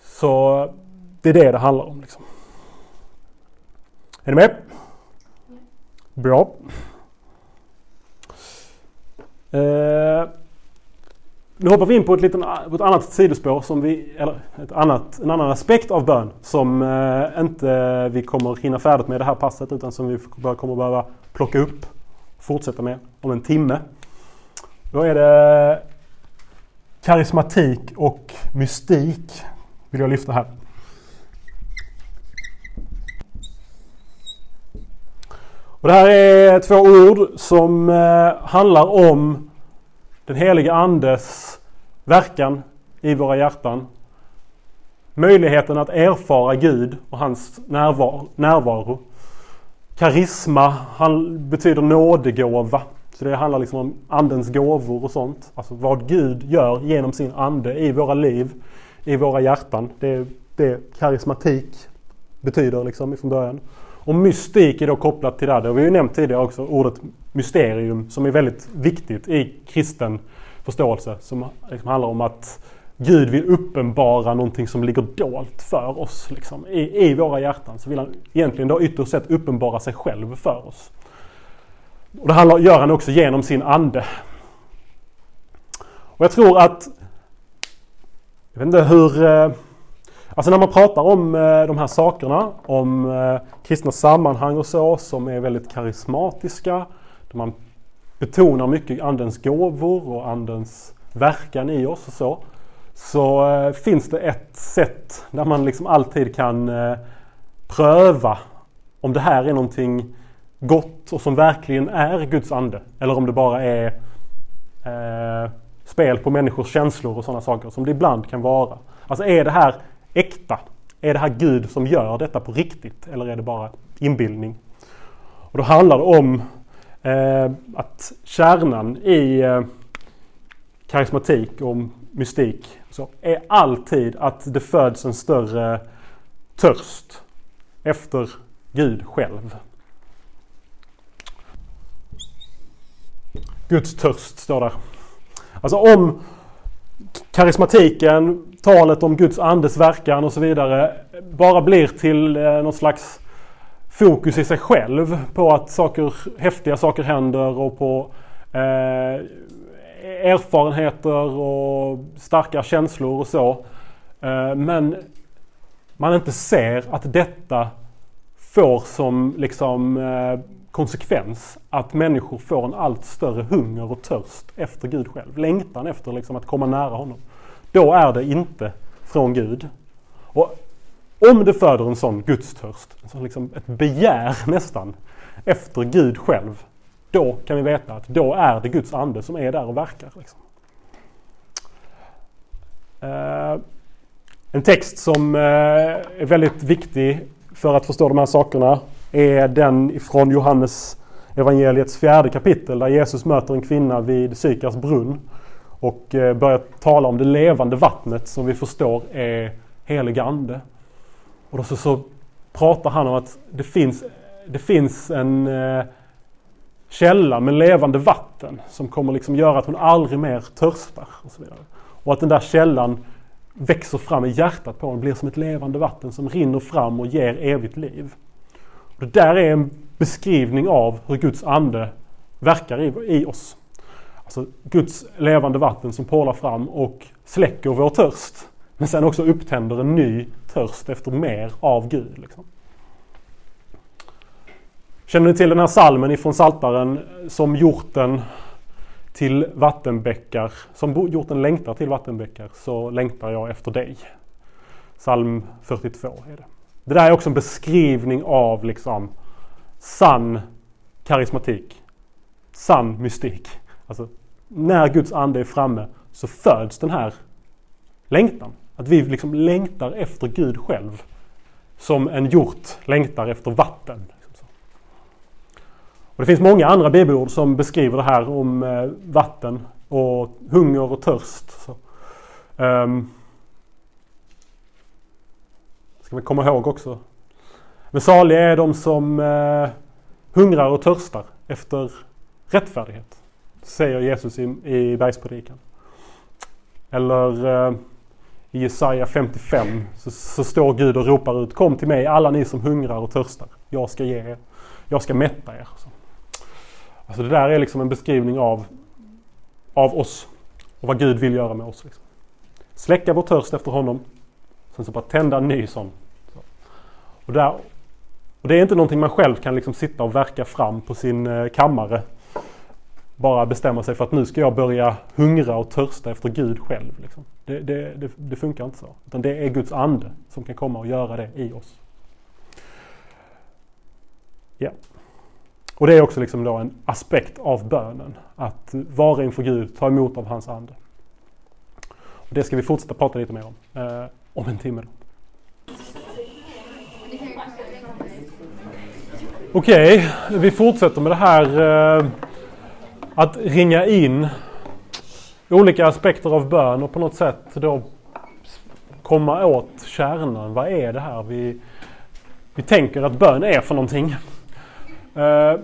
Så det är det det handlar om. Liksom. Är ni med? Bra. Eh, nu hoppar vi in på ett, liten, på ett annat sidospår, som vi, eller ett annat, en annan aspekt av bön som eh, inte vi kommer hinna färdigt med det här passet utan som vi kommer behöva plocka upp och fortsätta med om en timme. Då är det karismatik och mystik vill jag lyfta här. Och det här är två ord som eh, handlar om den helige Andes verkan i våra hjärtan. Möjligheten att erfara Gud och hans närvaro. närvaro. Karisma betyder nådegåva. Så det handlar liksom om Andens gåvor och sånt. Alltså vad Gud gör genom sin Ande i våra liv i våra hjärtan. Det är det karismatik betyder liksom ifrån början. Och mystik är då kopplat till det här. Det har vi ju nämnt tidigare också. Ordet mysterium som är väldigt viktigt i kristen förståelse. Som liksom handlar om att Gud vill uppenbara någonting som ligger dolt för oss. Liksom. I, I våra hjärtan så vill han egentligen då ytterst sett uppenbara sig själv för oss. Och det handlar, gör han också genom sin ande. Och jag tror att, jag vet inte hur, eh, alltså när man pratar om eh, de här sakerna, om eh, kristna sammanhang och så, som är väldigt karismatiska, där man betonar mycket andens gåvor och andens verkan i oss och så. Så eh, finns det ett sätt där man liksom alltid kan pröva om det här är någonting gott och som verkligen är Guds ande. Eller om det bara är eh, spel på människors känslor och sådana saker som det ibland kan vara. Alltså är det här äkta? Är det här Gud som gör detta på riktigt? Eller är det bara inbildning? Och då handlar det om eh, att kärnan i eh, karismatik och mystik så är alltid att det föds en större törst efter Gud själv. Guds törst står där. Alltså om karismatiken, talet om Guds andes verkan och så vidare bara blir till eh, någon slags fokus i sig själv på att saker, häftiga saker händer och på eh, erfarenheter och starka känslor och så. Eh, men man inte ser att detta får som liksom eh, konsekvens att människor får en allt större hunger och törst efter Gud själv. Längtan efter liksom att komma nära honom. Då är det inte från Gud. Och om det föder en sån gudstörst, så liksom ett begär nästan, efter Gud själv. Då kan vi veta att då är det Guds ande som är där och verkar. Liksom. Uh, en text som uh, är väldigt viktig för att förstå de här sakerna är den ifrån Johannes evangeliets fjärde kapitel där Jesus möter en kvinna vid Sykars brunn och eh, börjar tala om det levande vattnet som vi förstår är helig ande. Och då så, så pratar han om att det finns, det finns en eh, källa med levande vatten som kommer liksom göra att hon aldrig mer törstar. Och, så vidare. och att den där källan växer fram i hjärtat på honom, blir som ett levande vatten som rinner fram och ger evigt liv. Det där är en beskrivning av hur Guds ande verkar i, i oss. Alltså Guds levande vatten som porlar fram och släcker vår törst. Men sen också upptänder en ny törst efter mer av Gud. Liksom. Känner ni till den här salmen ifrån Saltaren som hjorten till vattenbäckar, som hjorten längtar till vattenbäckar så längtar jag efter dig. Psalm 42 är det. Det där är också en beskrivning av liksom sann karismatik. Sann mystik. Alltså, när Guds ande är framme så föds den här längtan. Att vi liksom längtar efter Gud själv. Som en hjort längtar efter vatten. Och det finns många andra bibelord som beskriver det här om eh, vatten och hunger och törst. Så, um, ska vi komma ihåg också. Men saliga är de som uh, hungrar och törstar efter rättfärdighet. Säger Jesus i, i bergspredikan. Eller eh, i Jesaja 55 så, så, står Gud och ropar ut Kom till mig alla ni som hungrar och törstar. Jag ska ge er. Jag ska mätta er. Så. Alltså det där är liksom en beskrivning av, av oss och vad Gud vill göra med oss. Liksom. Släcka vår törst efter honom Sen så bara tända en ny sån. Och, där, och det är inte någonting man själv kan liksom sitta och verka fram på sin eh, kammare. Bara bestämma sig för att nu ska jag börja hungra och törsta efter Gud själv. Liksom. Det, det, det, det, funkar inte så. Utan det är Guds ande som kan komma och göra det i oss. Ja. Och det är också liksom då en aspekt av bönen. Att vara inför Gud, ta emot av hans ande. Och det ska vi fortsätta prata lite mer om. Eh, om en timme. Okej, okay, vi fortsätter med det här eh, att ringa in olika aspekter av bön och på något sätt då komma åt kärnan. Vad är det här vi, vi tänker att bön är för någonting? Eh,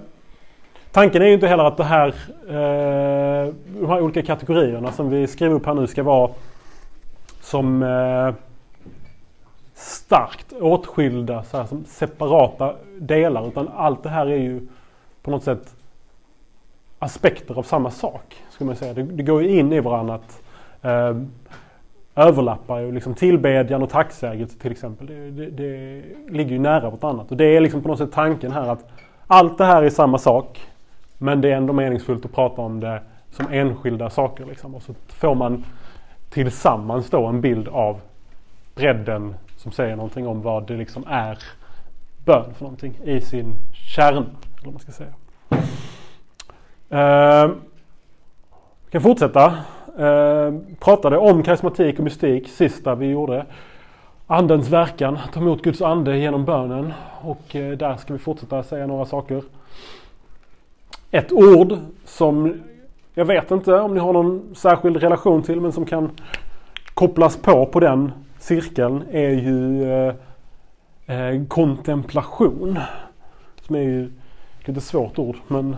tanken är ju inte heller att det här, eh, de här olika kategorierna som vi skriver upp här nu ska vara som eh, starkt åtskilda så här, som separata delar. Utan allt det här är ju på något sätt aspekter av samma sak. Ska man säga. Det, det går ju in i varandra att eh, överlappar ju liksom tillbedjan och tacksägelse till exempel. Det, det, det ligger ju nära vartannat. Och det är liksom på något sätt tanken här att allt det här är samma sak. Men det är ändå meningsfullt att prata om det som enskilda saker. Liksom. Och så får man tillsammans då en bild av bredden som säger någonting om vad det liksom är bön för någonting i sin kärna. Eller man ska säga. Uh, vi kan fortsätta. Eh, pratade om karismatik och mystik sista vi gjorde. Andens verkan, ta emot Guds ande genom bönen. Och eh, där ska vi fortsätta säga några saker. Ett ord som jag vet inte om ni har någon särskild relation till men som kan kopplas på på den cirkeln är ju eh, eh kontemplation. Som är ju ett lite svårt ord men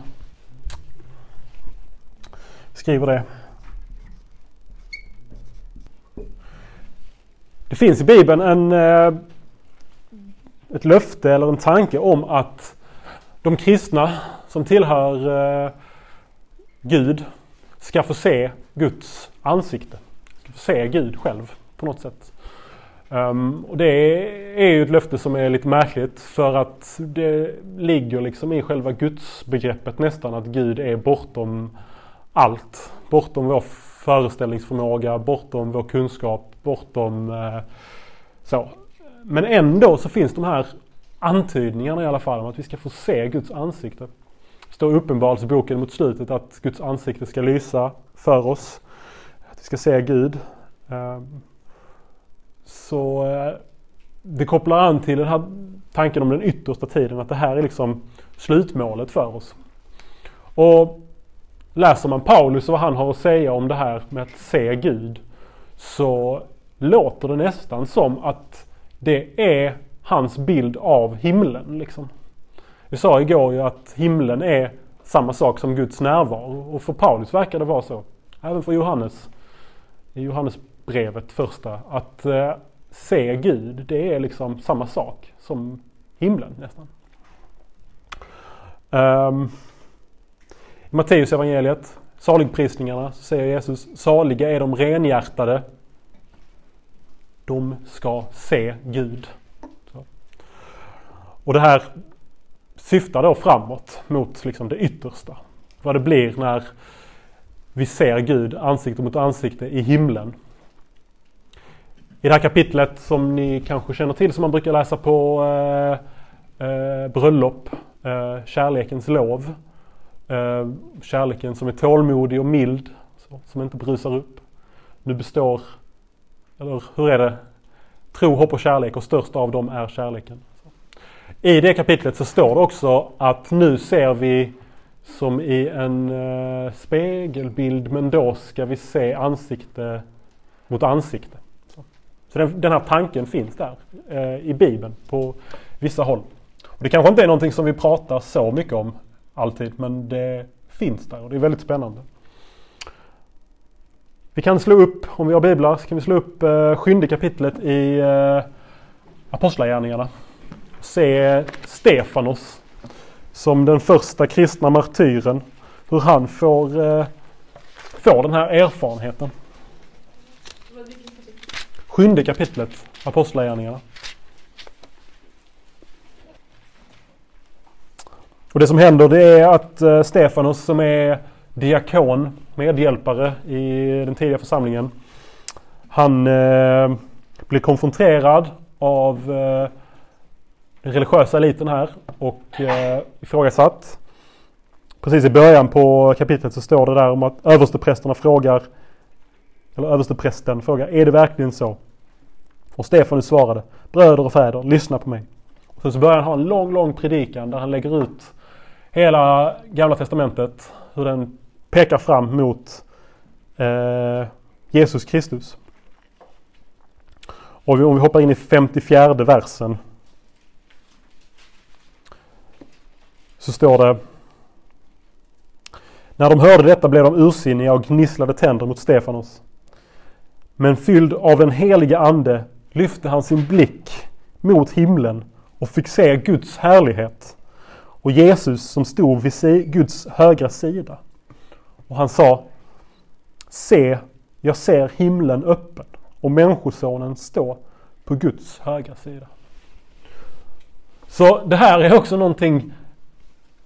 skriver det. Det finns i Bibeln en, eh, ett löfte eller en tanke om att de kristna som tillhör eh, Gud ska få se Guds ansikte. Ska få se Gud själv på något sätt. Um, och det är ju ett löfte som är lite märkligt för att det ligger liksom i själva gudsbegreppet nästan att Gud är bortom allt. Bortom vår föreställningsförmåga, bortom vår kunskap, bortom eh, så. Men ändå så finns de här antydningarna i alla fall om att vi ska få se Guds ansikte. Det står i Uppenbarelseboken mot slutet att Guds ansikte ska lysa för oss. Att vi ska se Gud. Ehm, så eh, det kopplar an till den här tanken om den yttersta tiden, att det här är liksom slutmålet för oss. Och läser man Paulus och vad han har att säga om det här med att se Gud så låter det nästan som att det är hans bild av himlen. Liksom. Vi sa igår ju att himlen är samma sak som Guds närvaro och för Paulus verkar det vara så. Även för Johannes. I Johannesbrevet första. Att eh, se Gud, det är liksom samma sak som himlen nästan. Um, i Matteus evangeliet, saligprisningarna, så säger Jesus Saliga är de renhjärtade. De ska se Gud. Så. Och det här syftar då framåt mot liksom det yttersta. Vad det blir när vi ser Gud ansikte mot ansikte i himlen. I det här kapitlet som ni kanske känner till som man brukar läsa på eh, eh, bröllop, eh, kärlekens lov. Eh, kärleken som är tålmodig och mild, så, som inte brusar upp. Nu består, eller hur är det? Tro, hopp och kärlek och störst av dem är kärleken. I det kapitlet så står det också att nu ser vi som i en eh, spegelbild men då ska vi se ansikte mot ansikte. Så den, den här tanken finns där eh, i Bibeln på vissa håll. Och det kanske inte är någonting som vi pratar så mycket om alltid men det finns där och det är väldigt spännande. Vi kan slå upp, om vi har biblar, så kan vi slå upp eh, sjunde kapitlet i eh, Apostlagärningarna. Se Stefanos som den första kristna martyren. Hur han får, eh, får den här erfarenheten. Sjunde kapitlet, Apostlagärningarna. Och det som händer det är att eh, Stefanos som är diakon, medhjälpare i den tidiga församlingen. Han eh, blir konfronterad av eh, den religiösa eliten här och eh, ifrågasatt. Precis i början på kapitlet så står det där om att översteprästerna frågar, eller översteprästen frågar, är det verkligen så? Och Stefanus svarade, bröder och fäder, lyssna på mig. Och sen så börjar han ha en lång, lång predikan där han lägger ut hela gamla testamentet, hur den pekar fram mot eh, Jesus Kristus. Och om vi hoppar in i 54 versen så står det När de hörde detta blev de ursinniga och gnisslade tänder mot Stefanos. Men fylld av den helige ande lyfte han sin blick mot himlen och fick se Guds härlighet och Jesus som stod vid Guds högra sida. Och han sa Se Jag ser himlen öppen och Människosonen stå på Guds högra sida. Så det här är också någonting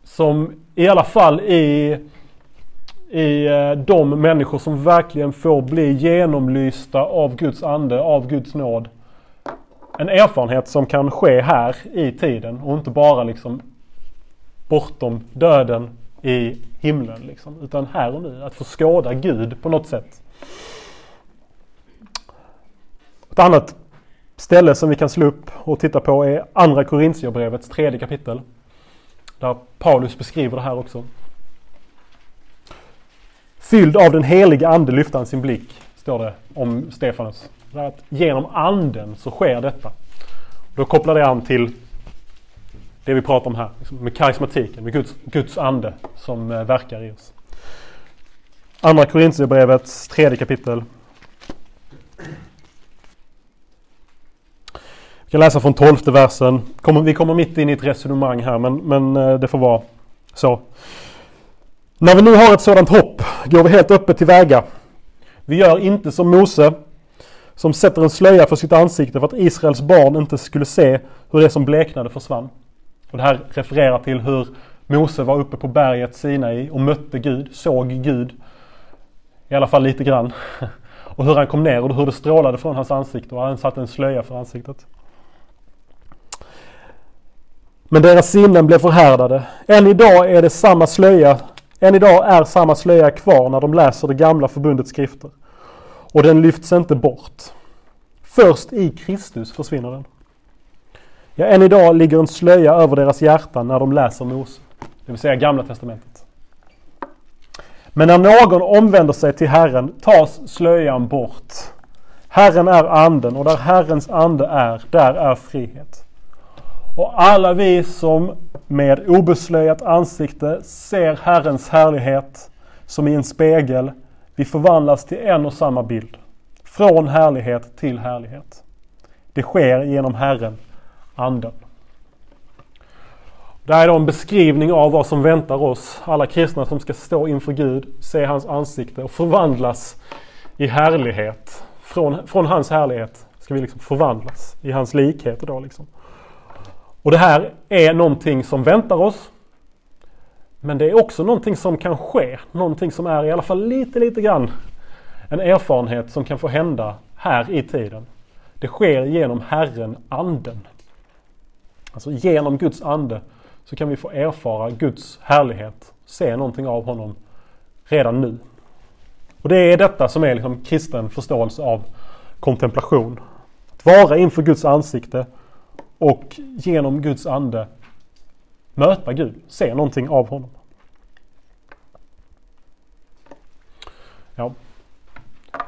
som i alla fall i, i eh, de människor som verkligen får bli genomlysta av Guds ande, av Guds nåd. En erfarenhet som kan ske här i tiden och inte bara liksom bortom döden i himlen. Liksom, utan här och nu. Att få skåda Gud på något sätt. Ett annat ställe som vi kan slå upp och titta på är Andra Korintierbrevets tredje kapitel. Där Paulus beskriver det här också. Fylld av den heliga ande lyfte han sin blick, står det om Stefanus. Att genom anden så sker detta. Då kopplar det an till det vi pratar om här. Liksom med karismatiken, med Guds, Guds ande som eh, verkar i oss. Andra Korintierbrevets tredje kapitel. Vi kan läsa från tolfte versen. Vi kommer mitt in i ett resonemang här men, men eh, det får vara så. När vi nu har ett sådant hopp går vi helt öppet tillväga. Vi gör inte som Mose som sätter en slöja för sitt ansikte för att Israels barn inte skulle se hur det som bleknade försvann. Och det här refererar till hur Mose var uppe på berget Sinai och mötte Gud, såg Gud. I alla fall lite grann. Och hur han kom ner och hur det strålade från hans ansikte och han satte en slöja för ansiktet. Men deras sinnen blev förhärdade. Än idag är det samma slöja än idag är samma slöja kvar när de läser det gamla förbundets skrifter. Och den lyfts inte bort. Först i Kristus försvinner den. Ja, än idag ligger en slöja över deras hjärtan när de läser Mose, det vill säga Gamla Testamentet. Men när någon omvänder sig till Herren tas slöjan bort. Herren är anden och där Herrens ande är, där är frihet. Och alla vi som med obeslöjat ansikte ser Herrens härlighet som i en spegel, vi förvandlas till en och samma bild. Från härlighet till härlighet. Det sker genom Herren anden. Det här är då en beskrivning av vad som väntar oss, alla kristna som ska stå inför Gud, se hans ansikte och förvandlas i härlighet. Från, från hans härlighet ska vi liksom förvandlas i hans likhet. Då liksom. Och det här är någonting som väntar oss. Men det är också någonting som kan ske. Någonting som är i alla fall lite, lite grann en erfarenhet som kan få hända här i tiden. Det sker genom Herren, Anden. Alltså genom Guds ande så kan vi få erfara Guds härlighet, se någonting av honom redan nu. Och det är detta som är liksom kristen förståelse av kontemplation. Att vara inför Guds ansikte och genom Guds ande möta Gud, se någonting av honom. Ja.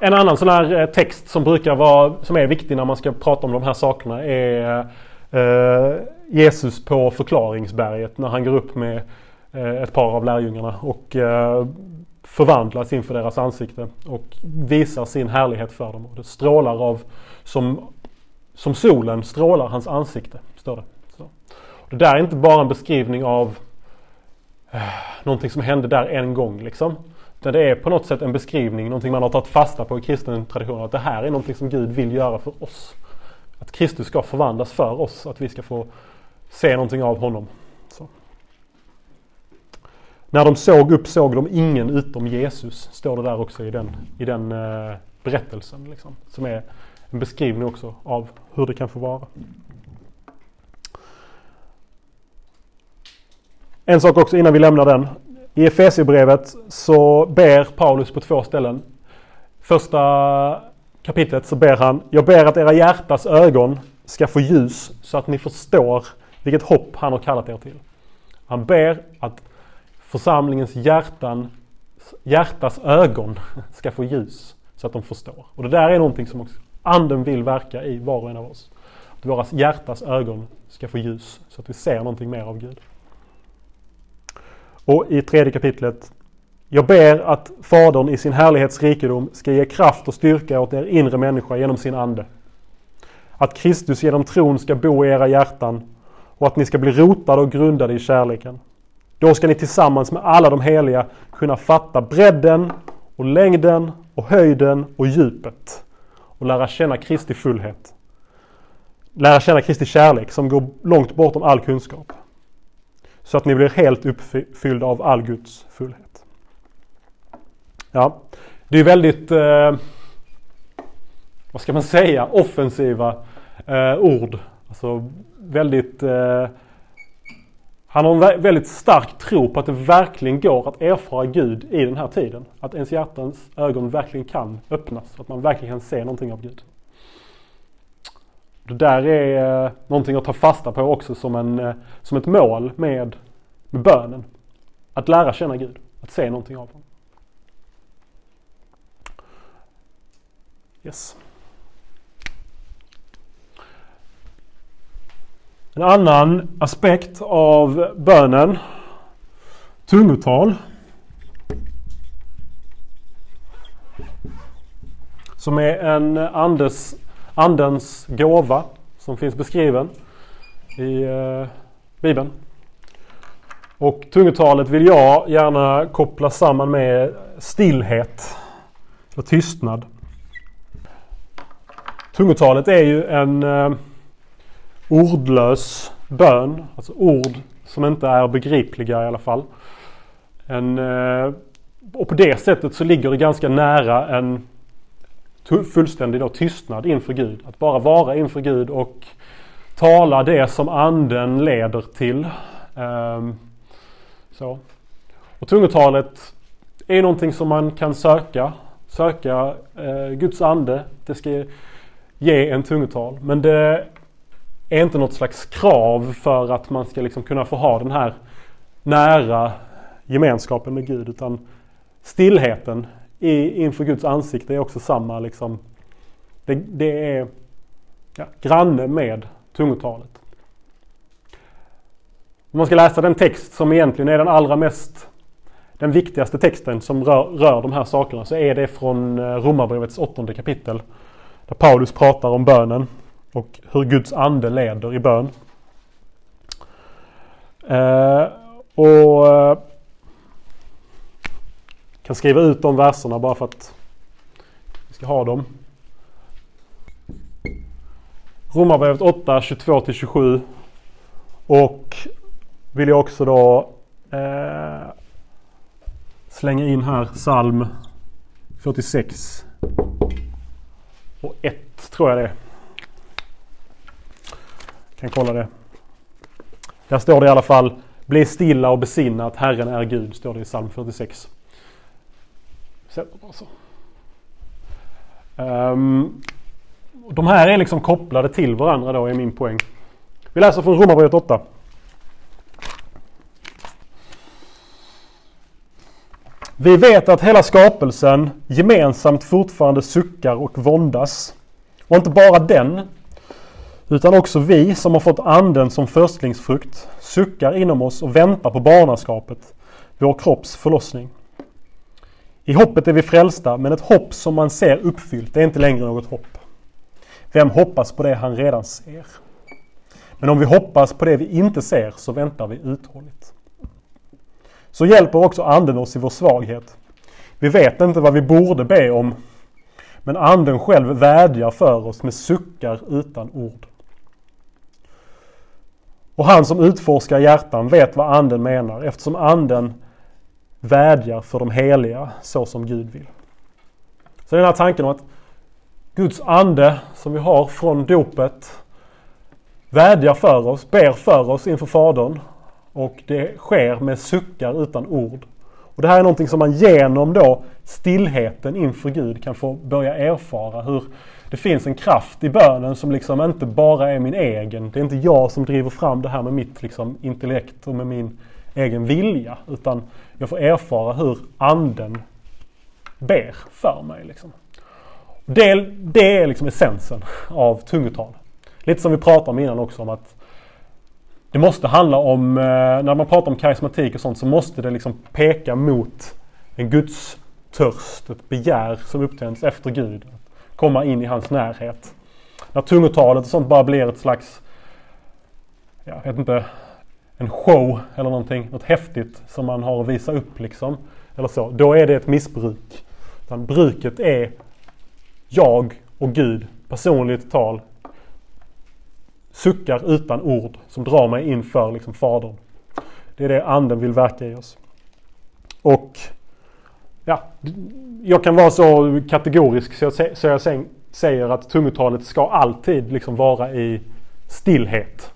En annan sån här eh, text som brukar vara, som är viktig när man ska prata om de här sakerna är eh, Eh, Jesus på förklaringsberget när han går upp med eh, ett par av lärjungarna och eh, förvandlas inför deras ansikte och visar sin härlighet för dem. Och det strålar av, som, som solen strålar hans ansikte, står det. Så. Det där är inte bara en beskrivning av eh, någonting som hände där en gång liksom. Utan det är på något sätt en beskrivning, någonting man har tagit fasta på i kristen tradition. Att det här är någonting som Gud vill göra för oss. Att Kristus ska förvandlas för oss, att vi ska få se någonting av honom. Så. När de såg upp såg de ingen utom Jesus, står det där också i den, i den eh, berättelsen. Liksom, som är en beskrivning också av hur det kan få vara. En sak också innan vi lämnar den. I Efesierbrevet så ber Paulus på två ställen. Första kapitlet så ber han, jag ber att era hjärtas ögon ska få ljus så att ni förstår vilket hopp han har kallat er till. Han ber att församlingens hjärtan, hjärtas ögon ska få ljus så att de förstår. Och det där är någonting som också anden vill verka i var och en av oss. Att våra hjärtas ögon ska få ljus så att vi ser någonting mer av Gud. Och i tredje kapitlet jag ber att Fadern i sin härlighetsrikedom ska ge kraft och styrka åt er inre människa genom sin ande. Att Kristus genom tron ska bo i era hjärtan och att ni ska bli rotade och grundade i kärleken. Då ska ni tillsammans med alla de heliga kunna fatta bredden och längden och höjden och djupet och lära känna Kristi fullhet. Lära känna Kristi kärlek som går långt bortom all kunskap. Så att ni blir helt uppfyllda av all Guds fullhet. Ja, det är väldigt, eh, vad ska man säga, offensiva eh, ord. Alltså väldigt eh, han har en väldigt stark tro på att det verkligen går att erfara Gud i den här tiden. Att ens hjärtans ögon verkligen kan öppnas. Att man verkligen kan se någonting av Gud. Det där är eh, någonting att ta fasta på också som, en, eh, som ett mål med, med bönen. Att lära känna Gud. Att se någonting av honom. Yes. En annan aspekt av bönen, tungotal. Som är en andes, andens gåva som finns beskriven i eh, Bibeln. Och tungotalet vill jag gärna koppla samman med stillhet och tystnad. Tungotalet är ju en eh, ordlös bön. Alltså ord som inte är begripliga i alla fall. En, eh, och på det sättet så ligger det ganska nära en fullständig då tystnad inför Gud. Att bara vara inför Gud och tala det som anden leder till. Um, så. Och tungotalet är någonting som man kan söka. Söka eh, Guds ande. Det ska ge en tungotal. Men det är inte något slags krav för att man ska liksom kunna få ha den här nära gemenskapen med Gud. Utan stillheten i, inför Guds ansikte är också samma. Liksom, det, det är ja, granne med tungotalet. Om man ska läsa den text som egentligen är den allra mest den viktigaste texten som rör, rör de här sakerna så är det från eh, Romarbrevets åttonde kapitel. Där Paulus pratar om bönen och hur Guds ande leder i bön. Eh, och eh, kan skriva ut de verserna bara för att vi ska ha dem. Romarbrevet 8, 22-27. Och vill jag också då eh, slänga in här psalm 46 och 1 tror jag det är. Kan kolla det. Där står det i alla fall Bli stilla och besinna att Herren är Gud, står det i psalm 46. Så. Um, de här är liksom kopplade till varandra då, är min poäng. Vi läser från Romarbrevet 8. Vi vet att hela skapelsen gemensamt fortfarande suckar och våndas. Och inte bara den, utan också vi som har fått anden som förstlingsfrukt suckar inom oss och väntar på barnaskapet, vår kropps förlossning. I hoppet är vi frälsta, men ett hopp som man ser uppfyllt är inte längre något hopp. Vem hoppas på det han redan ser? Men om vi hoppas på det vi inte ser så väntar vi uthålligt. Så hjälper också anden oss i vår svaghet. Vi vet inte vad vi borde be om, men anden själv vädjar för oss med suckar utan ord. Och han som utforskar hjärtan vet vad anden menar eftersom anden vädjar för de heliga så som Gud vill. Så den här tanken om att Guds ande som vi har från dopet vädjar för oss, ber för oss inför Fadern och det sker med suckar utan ord. Och Det här är någonting som man genom då stillheten inför Gud kan få börja erfara hur det finns en kraft i bönen som liksom inte bara är min egen. Det är inte jag som driver fram det här med mitt liksom intellekt och med min egen vilja. Utan jag får erfara hur anden ber för mig. Liksom. Det, det är liksom essensen av tungotal. Lite som vi pratade om innan också om att det måste handla om, eh, när man pratar om karismatik och sånt så måste det liksom peka mot en Guds törst, ett begär som upptänds efter Gud komma in i hans närhet. När tungotalet och sånt bara blir ett slags, jag vet inte, en show eller någonting, något häftigt som man har att visa upp liksom. Eller så. Då är det ett missbruk Utan bruket är jag och Gud, personligt tal. Suckar utan ord som drar mig inför liksom Fadern. Det är det anden vill verka i oss. Och ja, jag kan vara så kategorisk så jag, så jag säger att tungotalet ska alltid liksom vara i stillhet.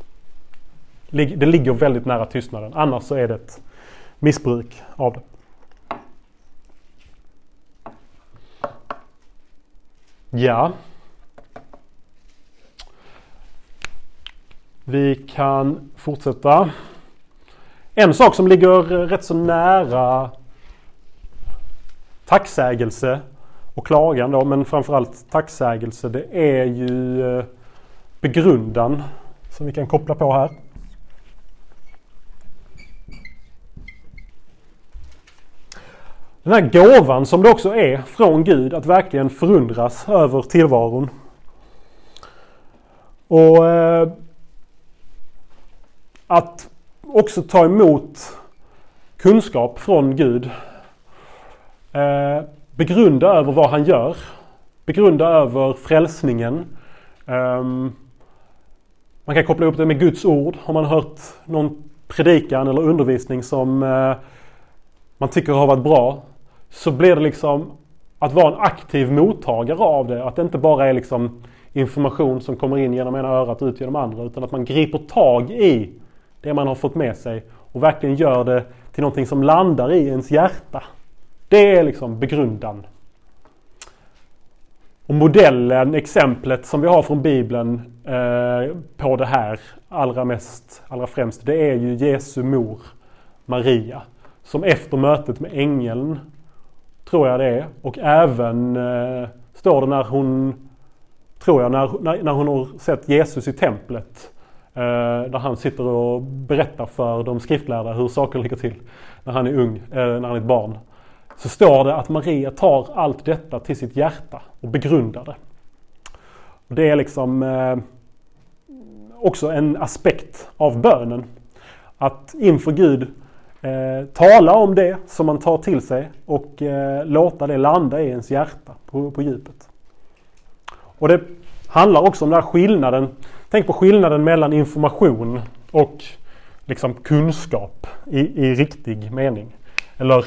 Det ligger väldigt nära tystnaden. Annars så är det ett missbruk av det. Ja. Vi kan fortsätta. En sak som ligger rätt så nära tacksägelse och klagan då, men framförallt tacksägelse, det är ju eh, begrundan som vi kan koppla på här. Den här gåvan som det också är från Gud att verkligen förundras över tillvaron. Och eh, att också ta emot kunskap från Gud. Eh, begrunda över vad han gör. Begrunda över frälsningen. Eh, man kan koppla ihop det med Guds ord. Har man hört någon predikan eller undervisning som eh, man tycker har varit bra så blir det liksom att vara en aktiv mottagare av det. Att det inte bara är liksom information som kommer in genom ena örat och ut genom andra. Utan att man griper tag i det man har fått med sig och verkligen gör det till någonting som landar i ens hjärta. Det är liksom begrundan. Och modellen, exemplet som vi har från Bibeln eh, på det här allra mest, allra främst, det är ju Jesu mor Maria. Som efter mötet med ängeln Tror jag det är. Och även eh, står det när hon, tror jag, när, när, när hon har sett Jesus i templet. Eh, där han sitter och berättar för de skriftlärda hur saker ligger till. När han är ung, eh, när han är ett barn. Så står det att Maria tar allt detta till sitt hjärta och begrundar det. Och det är liksom eh, också en aspekt av bönen. Att inför Gud Eh, tala om det som man tar till sig och eh, låta det landa i ens hjärta på, på djupet. Och det handlar också om den här skillnaden. Tänk på skillnaden mellan information och liksom kunskap i, i riktig mening. Eller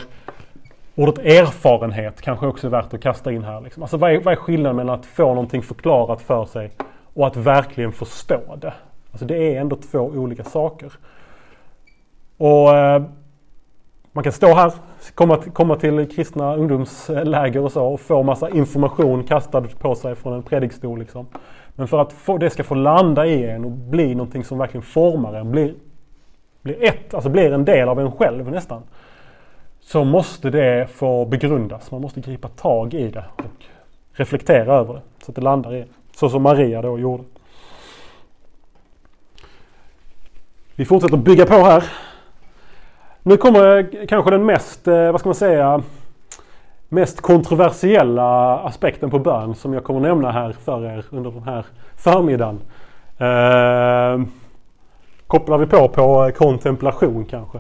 ordet erfarenhet kanske också är värt att kasta in här. Liksom. Alltså vad är, vad är skillnaden mellan att få någonting förklarat för sig och att verkligen förstå det? Alltså det är ändå två olika saker. Och eh, man kan stå här, komma, komma till kristna ungdomsläger och så och få massa information kastad på sig från en predikstol. Liksom. Men för att få, det ska få landa i en och bli någonting som verkligen formar en, blir, blir ett, alltså blir en del av en själv nästan. Så måste det få begrundas. Man måste gripa tag i det och reflektera över det så att det landar i en. Så som Maria då gjorde. Vi fortsätter bygga på här. Nu kommer kanske den mest, eh, vad ska man säga, mest kontroversiella aspekten på bön som jag kommer nämna här för er under den här förmiddagen. Eh, kopplar vi på på kontemplation kanske.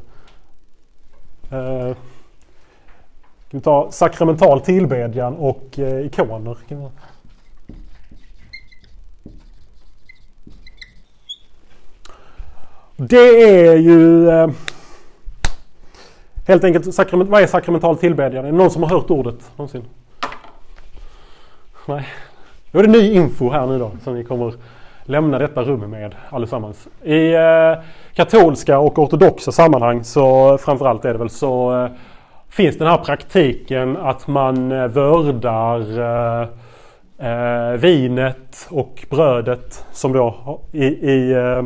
Eh, vi ta sakramental tillbedjan och eh, ikoner. Det är ju eh, Helt enkelt, sakrament, vad är sakramental tillbedjan? Är det någon som har hört ordet någonsin? Nej. Då är det ny info här nu då som vi kommer lämna detta rum med allesammans. I eh, katolska och ortodoxa sammanhang så framförallt är det väl så eh, finns den här praktiken att man eh, vördar eh, eh vinet och brödet som då i, i eh,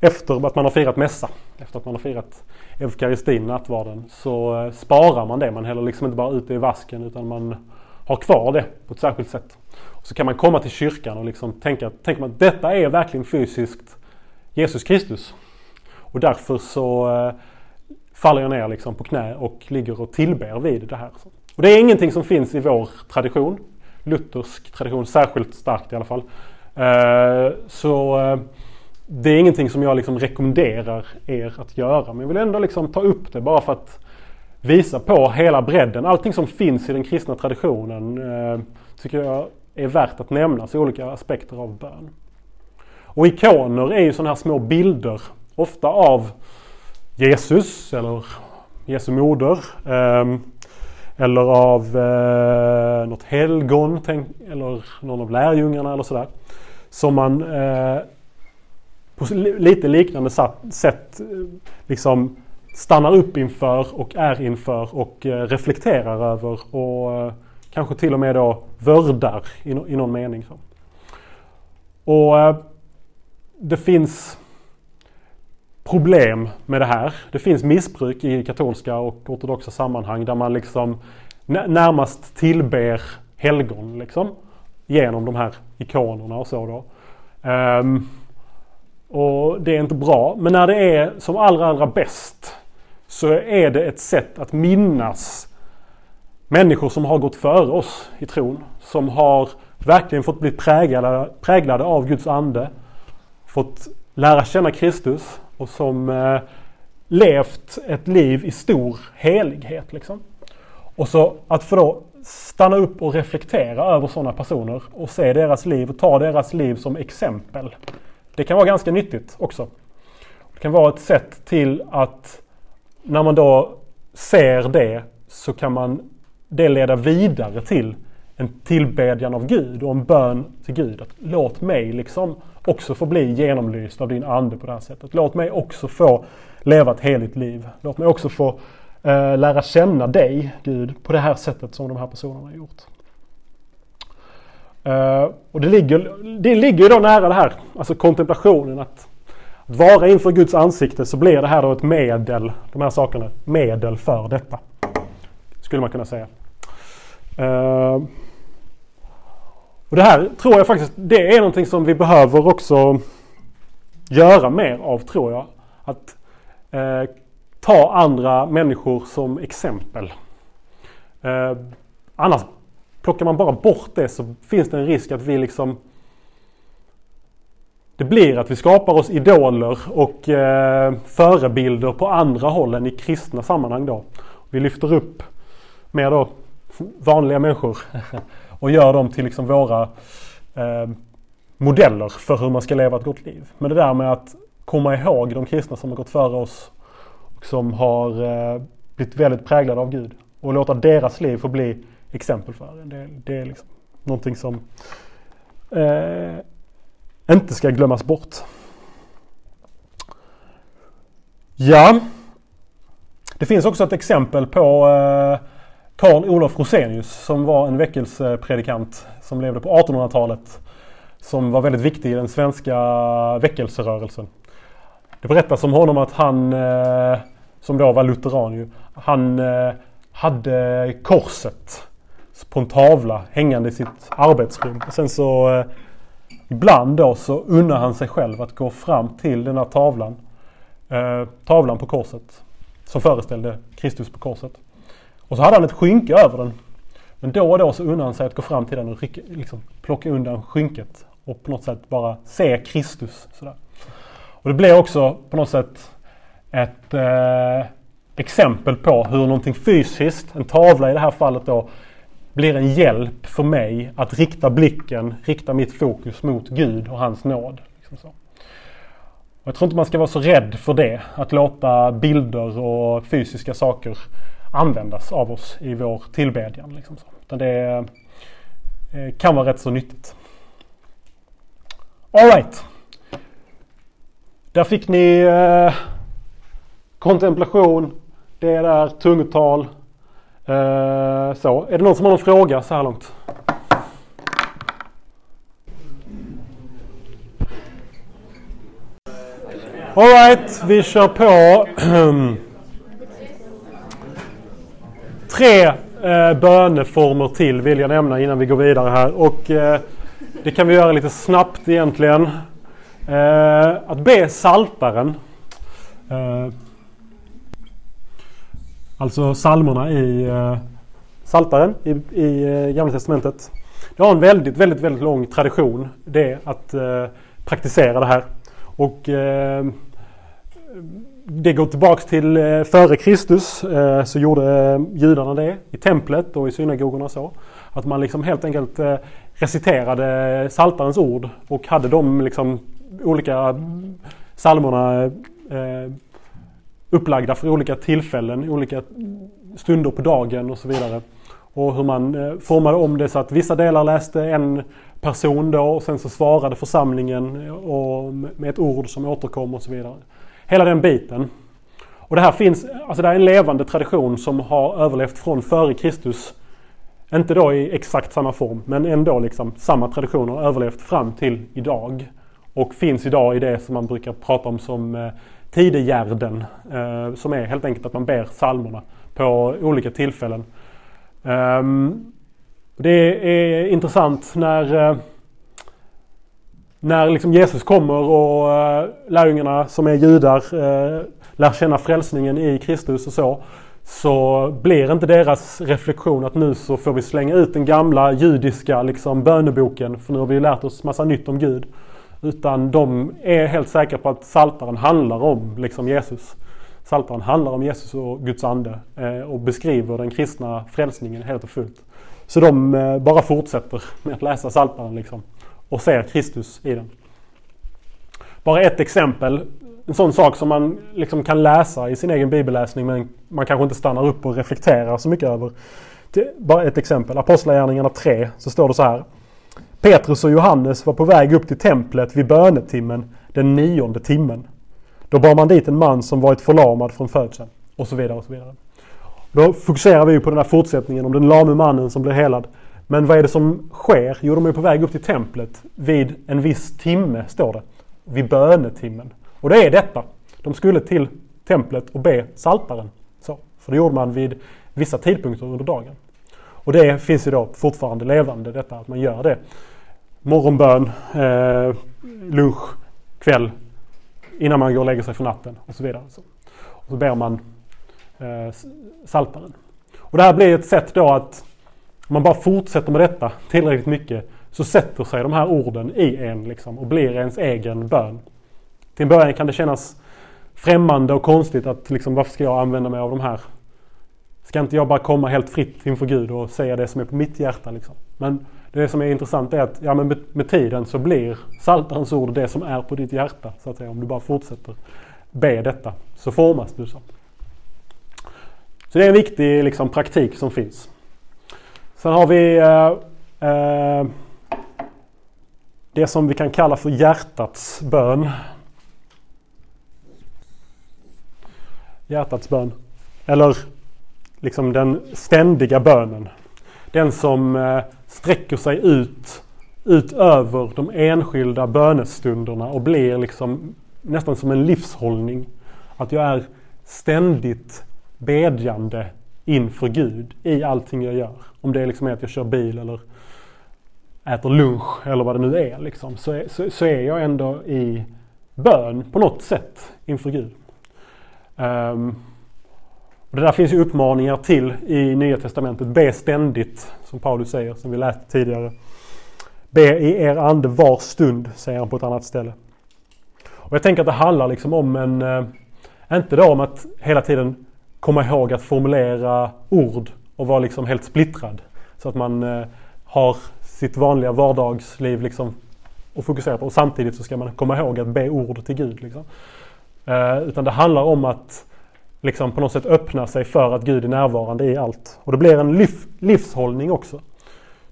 efter att man har firat mässa. Efter att man har firat eukaristin, nattvarden, så eh, sparar man det. Man häller liksom inte bara ut det i vasken utan man har kvar det på ett särskilt sätt. Och så kan man komma till kyrkan och liksom tänka, tänker man att detta är verkligen fysiskt Jesus Kristus. Och därför så eh, faller jag ner liksom på knä och ligger och tillber vid det här. Och det är ingenting som finns i vår tradition. Luthersk tradition, särskilt starkt i alla fall. Eh, så det är ingenting som jag liksom rekommenderar er att göra. Men jag vill ändå liksom ta upp det bara för att visa på hela bredden. Allting som finns i den kristna traditionen eh, tycker jag är värt att nämnas i olika aspekter av bön. Och ikoner är ju sådana här små bilder, ofta av Jesus eller Jesu moder. Eh, eller av eh, något helgon tänk, eller någon av lärjungarna eller sådär. Som man eh, på lite liknande sätt eh, liksom stannar upp inför och är inför och eh, reflekterar över och eh, kanske till och med då vördar i, någon mening. Och det finns problem med det här. Det finns missbruk i katolska och ortodoxa sammanhang där man liksom närmast tillber helgon liksom. Genom de här ikonerna och så då. Um, och det är inte bra. Men när det är som allra, allra bäst så är det ett sätt att minnas människor som har gått före oss i tron. Som har verkligen fått bli präglade, präglade av Guds ande. Fått lära känna Kristus och som eh, levt ett liv i stor helighet. Liksom. Och så att få då stanna upp och reflektera över sådana personer och se deras liv och ta deras liv som exempel. Det kan vara ganska nyttigt också. Det kan vara ett sätt till att när man då ser det så kan man det leda vidare till en tillbedjan av Gud och en bön till Gud. Att låt mig liksom också få bli genomlyst av din ande på det här sättet. Låt mig också få leva ett heligt liv. Låt mig också få eh, lära känna dig, Gud, på det här sättet som de här personerna har gjort. Uh, och det ligger, det ligger ju då nära det här, alltså kontemplationen. Att, att vara inför Guds ansikte så blir det här då ett medel, de här sakerna, medel för detta. Skulle man kunna säga. Uh, och det här tror jag faktiskt, det är någonting som vi behöver också göra mer av tror jag. Att uh, ta andra människor som exempel. annars Plockar man bara bort det så finns det en risk att vi liksom det blir att vi skapar oss idoler och eh, förebilder på andra håll än i kristna sammanhang då. Vi lyfter upp mer då vanliga människor och gör dem till liksom våra eh, modeller för hur man ska leva ett gott liv. Men det där med att komma ihåg de kristna som har gått före oss och som har eh, blivit väldigt präglade av Gud och låta deras liv få bli exempel för det. Det, det är liksom någonting som eh, inte ska glömmas bort. Ja, det finns också ett exempel på eh, Karl Olof Rosenius som var en väckelsepredikant som levde på 1800-talet. Som var väldigt viktig i den svenska väckelserörelsen. Det berättas om honom att han, eh, som då var lutheran ju, han eh, hade korset på en tavla hängande i sitt arbetsrum. Och sen så eh, ibland då så unnar han sig själv att gå fram till den här tavlan. Eh, tavlan på korset. Som föreställde Kristus på korset. Och så hade han ett skynke över den. Men då och då så unnar han sig att gå fram till den och rycka, liksom, plocka undan skynket. Och på något sätt bara se Kristus. Sådär. Och det blir också på något sätt ett eh, exempel på hur någonting fysiskt, en tavla i det här fallet då, blir en hjälp för mig att rikta blicken, rikta mitt fokus mot Gud och hans nåd. Liksom så. Och jag tror inte man ska vara så rädd för det, att låta bilder och fysiska saker användas av oss i vår tillbedjan. Liksom så. Utan det eh, kan vara rätt så nyttigt. Alright. Där fick ni eh, kontemplation, det är där tungotal, Eh, så, är det någon som har någon fråga så här långt? Alright, vi kör på. Tre eh, böneformer till vill jag nämna innan vi går vidare här. Och eh, Det kan vi göra lite snabbt egentligen. Eh, att be saltaren. Eh, Alltså psalmerna i uh, Saltaren i, i eh, Gamla Testamentet. Det har en väldigt, väldigt, väldigt lång tradition det att eh, praktisera det här. Och eh, det går tillbaks till eh, före Kristus eh, så gjorde eh, judarna det i templet och i synagogorna så. Att man liksom helt enkelt eh, reciterade saltarens ord och hade de liksom olika psalmerna eh, upplagda för olika tillfällen, olika stunder på dagen och så vidare. Och hur man eh, formade om det så att vissa delar läste en person då och sen så svarade församlingen eh, och med ett ord som återkom och så vidare. Hela den biten. Och det här finns, alltså det är en levande tradition som har överlevt från före Kristus. Inte då i exakt samma form men ändå liksom samma tradition har överlevt fram till idag. Och finns idag i det som man brukar prata om som eh, tidegärden. Eh, som är helt enkelt att man ber psalmerna på olika tillfällen. Um, det är intressant när, eh, när liksom Jesus kommer och eh, lärjungarna som är judar eh, lär känna frälsningen i Kristus och så. Så blir inte deras reflektion att nu så får vi slänga ut den gamla judiska liksom, böneboken för nu har vi lärt oss massa nytt om Gud. Utan de är helt säkra på att saltaren handlar om liksom, Jesus. Saltaren handlar om Jesus och Guds ande eh, och beskriver den kristna frälsningen helt och fullt. Så de eh, bara fortsätter med att läsa Psaltaren liksom, och ser Kristus i den. Bara ett exempel. En sån sak som man liksom kan läsa i sin egen bibelläsning men man kanske inte stannar upp och reflekterar så mycket över. Bara ett exempel. Apostlagärningarna 3 så står det så här. Petrus och Johannes var på väg upp till templet vid bönetimmen den nionde timmen. Då bar man dit en man som varit förlamad från födseln. Och så vidare och så vidare. Då fokuserar vi på den här fortsättningen om den lame mannen som blir helad. Men vad är det som sker? Jo, de är på väg upp till templet vid en viss timme, står det. Vid bönetimmen. Och det är detta. De skulle till templet och be saltaren. Så, för det gjorde man vid vissa tidpunkter under dagen. Och det finns ju då fortfarande levande detta att man gör det. Morgonbön, eh, lunch, kväll, innan man går och lägger sig för natten och så vidare. Så, och så ber man eh, saltaren. Och det här blir ett sätt då att om man bara fortsätter med detta tillräckligt mycket så sätter sig de här orden i en liksom, och blir ens egen bön. Till en början kan det kännas främmande och konstigt att liksom, varför ska jag använda mig av de här? Ska inte jag bara komma helt fritt inför Gud och säga det som är på mitt hjärta? Liksom? Men det som är intressant är att ja, men med, med tiden så blir Saltarens ord det som är på ditt hjärta. Så att säga. Om du bara fortsätter be detta så formas du så. Så det är en viktig liksom, praktik som finns. Sen har vi eh, eh, det som vi kan kalla för hjärtats bön. Hjärtats bön. Eller liksom den ständiga bönen. Den som eh, sträcker sig ut utöver de enskilda bönestunderna och blir liksom nästan som en livshållning. Att jag är ständigt bedjande inför Gud i allting jag gör. Om det liksom är att jag kör bil eller äter lunch eller vad det nu är. Liksom, så, är så, så, är jag ändå i bön på något sätt inför Gud. Um, och det där finns ju uppmaningar till i Nya Testamentet. Be ständigt, som Paulus säger, som vi läste tidigare. Be i er ande var stund, säger han på ett annat ställe. Och jag tänker att det handlar liksom om en, eh, inte då om att hela tiden komma ihåg att formulera ord och vara liksom helt splittrad. Så att man eh, har sitt vanliga vardagsliv liksom att fokusera på. Och samtidigt så ska man komma ihåg att be ord till Gud. Liksom. Eh, utan det handlar om att liksom på något sätt öppna sig för att Gud är närvarande i allt. Och det blir en liv, livshållning också.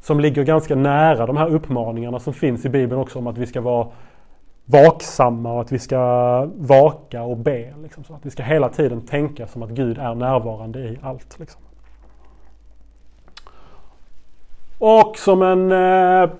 Som ligger ganska nära de här uppmaningarna som finns i Bibeln också om att vi ska vara vaksamma och att vi ska vaka och be. Liksom, så att vi ska hela tiden tänka som att Gud är närvarande i allt. Liksom. Och som en eh,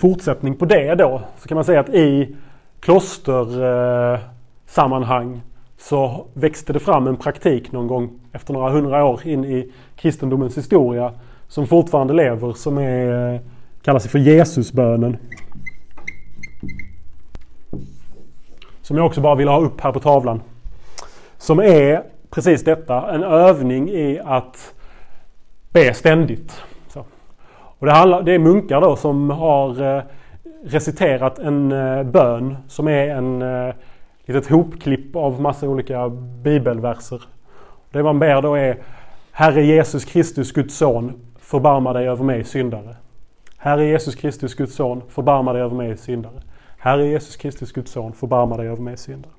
fortsättning på det då så kan man säga att i klostersammanhang eh, så växte det fram en praktik någon gång efter några hundra år in i kristendomens historia som fortfarande lever som är, eh, kallas för Jesusbönen. Som jag också bara vill ha upp här på tavlan. Som är precis detta, en övning i att be ständigt. Så. Och det, handlar, det är munkar då som har eh, reciterat en eh, bön som är en litet hopklipp av massa olika bibelverser. Det man ber då är Herre Jesus Kristus, Guds son, förbarma dig över mig syndare. Herre Jesus Kristus, Guds son, förbarma dig över mig syndare. Herre Jesus Kristus, Guds son, förbarma dig över mig syndare.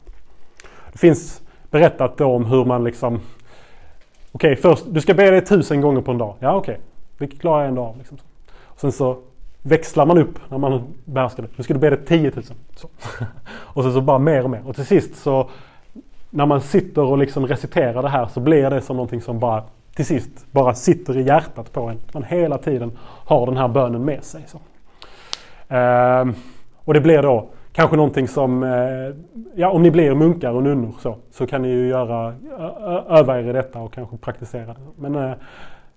Det finns berättat då om hur man liksom Okej, okay, först, du ska be dig tusen gånger på en dag. Ja, okej. Okay. Det klarar jag en dag. Liksom. Sen så växlar man upp när man behärskar det. Nu ska du be dig 10 000. Så. och sen så bara mer och mer. Och till sist så när man sitter och liksom reciterar det här så blir det som någonting som bara till sist bara sitter i hjärtat på en. Man hela tiden har den här bönen med sig. Så. Ehm, och det blir då kanske någonting som, eh, ja om ni blir munkar och nunnor så, så kan ni ju göra, öva er i detta och kanske praktisera det. Men eh,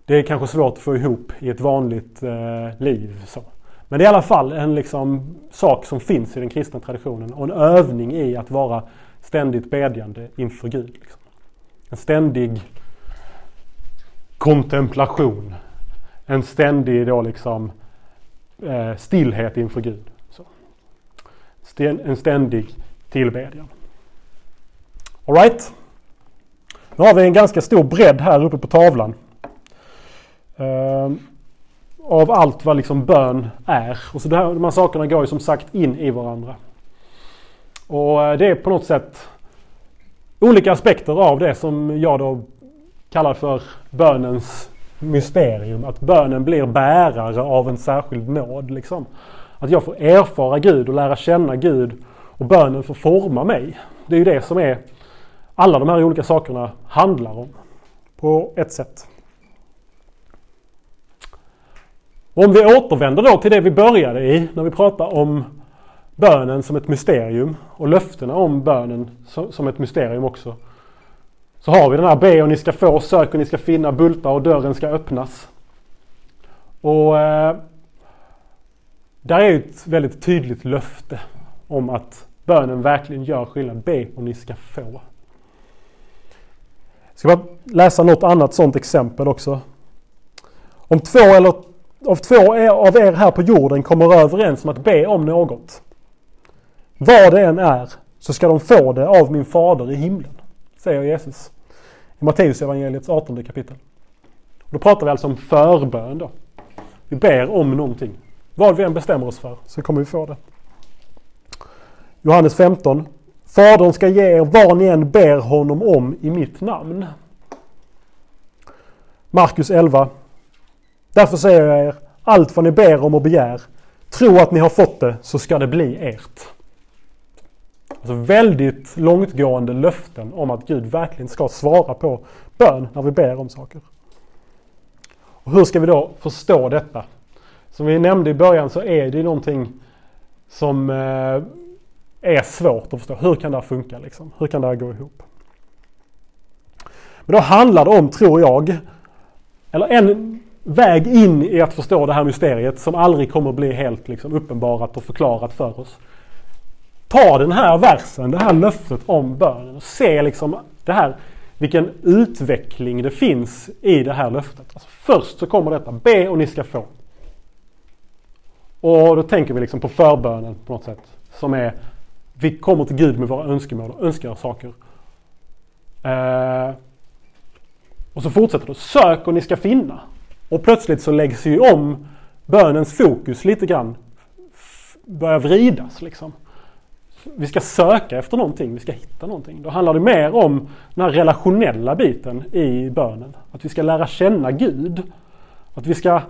det är kanske svårt att få ihop i ett vanligt eh, liv. Så. Men det är i alla fall en liksom, sak som finns i den kristna traditionen och en övning i att vara ständigt bedjande inför Gud. Liksom. En ständig kontemplation. En ständig då liksom eh, stillhet inför Gud. Så. En ständig tillbedjan. Alright. Nu har vi en ganska stor bredd här uppe på tavlan. Ehm, av allt vad liksom bön är. Och så det här, de här sakerna går ju som sagt in i varandra. Och eh, det är på något sätt olika aspekter av det som jag då kallar för bönens mysterium. Att bönen blir bärare av en särskild nåd. Liksom. Att jag får erfara Gud och lära känna Gud och bönen får forma mig. Det är ju det som är alla de här olika sakerna handlar om på ett sätt. Om vi återvänder då till det vi började i när vi pratar om bönen som ett mysterium och löftena om bönen som ett mysterium också. Så har vi den här be och ni ska få, sök och ni ska finna, bulta och dörren ska öppnas. Och eh, där är ett väldigt tydligt löfte om att bönen verkligen gör skillnad. Be och ni ska få. Jag ska bara läsa något annat sådant exempel också. Om två eller av två av er här på jorden kommer överens om att be om något. Vad det än är så ska de få det av min fader i himlen. Säger Jesus. I Matteus evangeliets 18 kapitel. Då pratar vi alltså om förbön då. Vi ber om någonting. Vad vi än bestämmer oss för så kommer vi få det. Johannes 15. Fadern ska ge er vad ni än ber honom om i mitt namn. Markus 11. Därför säger jag er, allt vad ni ber om och begär, tro att ni har fått det så ska det bli ert. Alltså väldigt långtgående löften om att Gud verkligen ska svara på bön när vi ber om saker. Och hur ska vi då förstå detta? Som vi nämnde i början så är det någonting som eh, är svårt att förstå. Hur kan det här funka liksom? Hur kan det här gå ihop? Men då handlar det om, tror jag, eller en väg in i att förstå det här mysteriet som aldrig kommer bli helt liksom, uppenbarat och förklarat för oss. Ta den här versen, det här löftet om bönen och se liksom det här, vilken utveckling det finns i det här löftet. Alltså först så kommer detta, be och ni ska få. Och då tänker vi liksom på förbönen på något sätt. Som är, vi kommer till Gud med våra önskemål och önskar saker. Eh, och så fortsätter det, sök och ni ska finna. Och plötsligt så läggs ju om bönens fokus lite grann. Börjar vridas liksom. Vi ska söka efter någonting, vi ska hitta någonting. Då handlar det mer om den här relationella biten i bönen. Att vi ska lära känna Gud. Att vi ska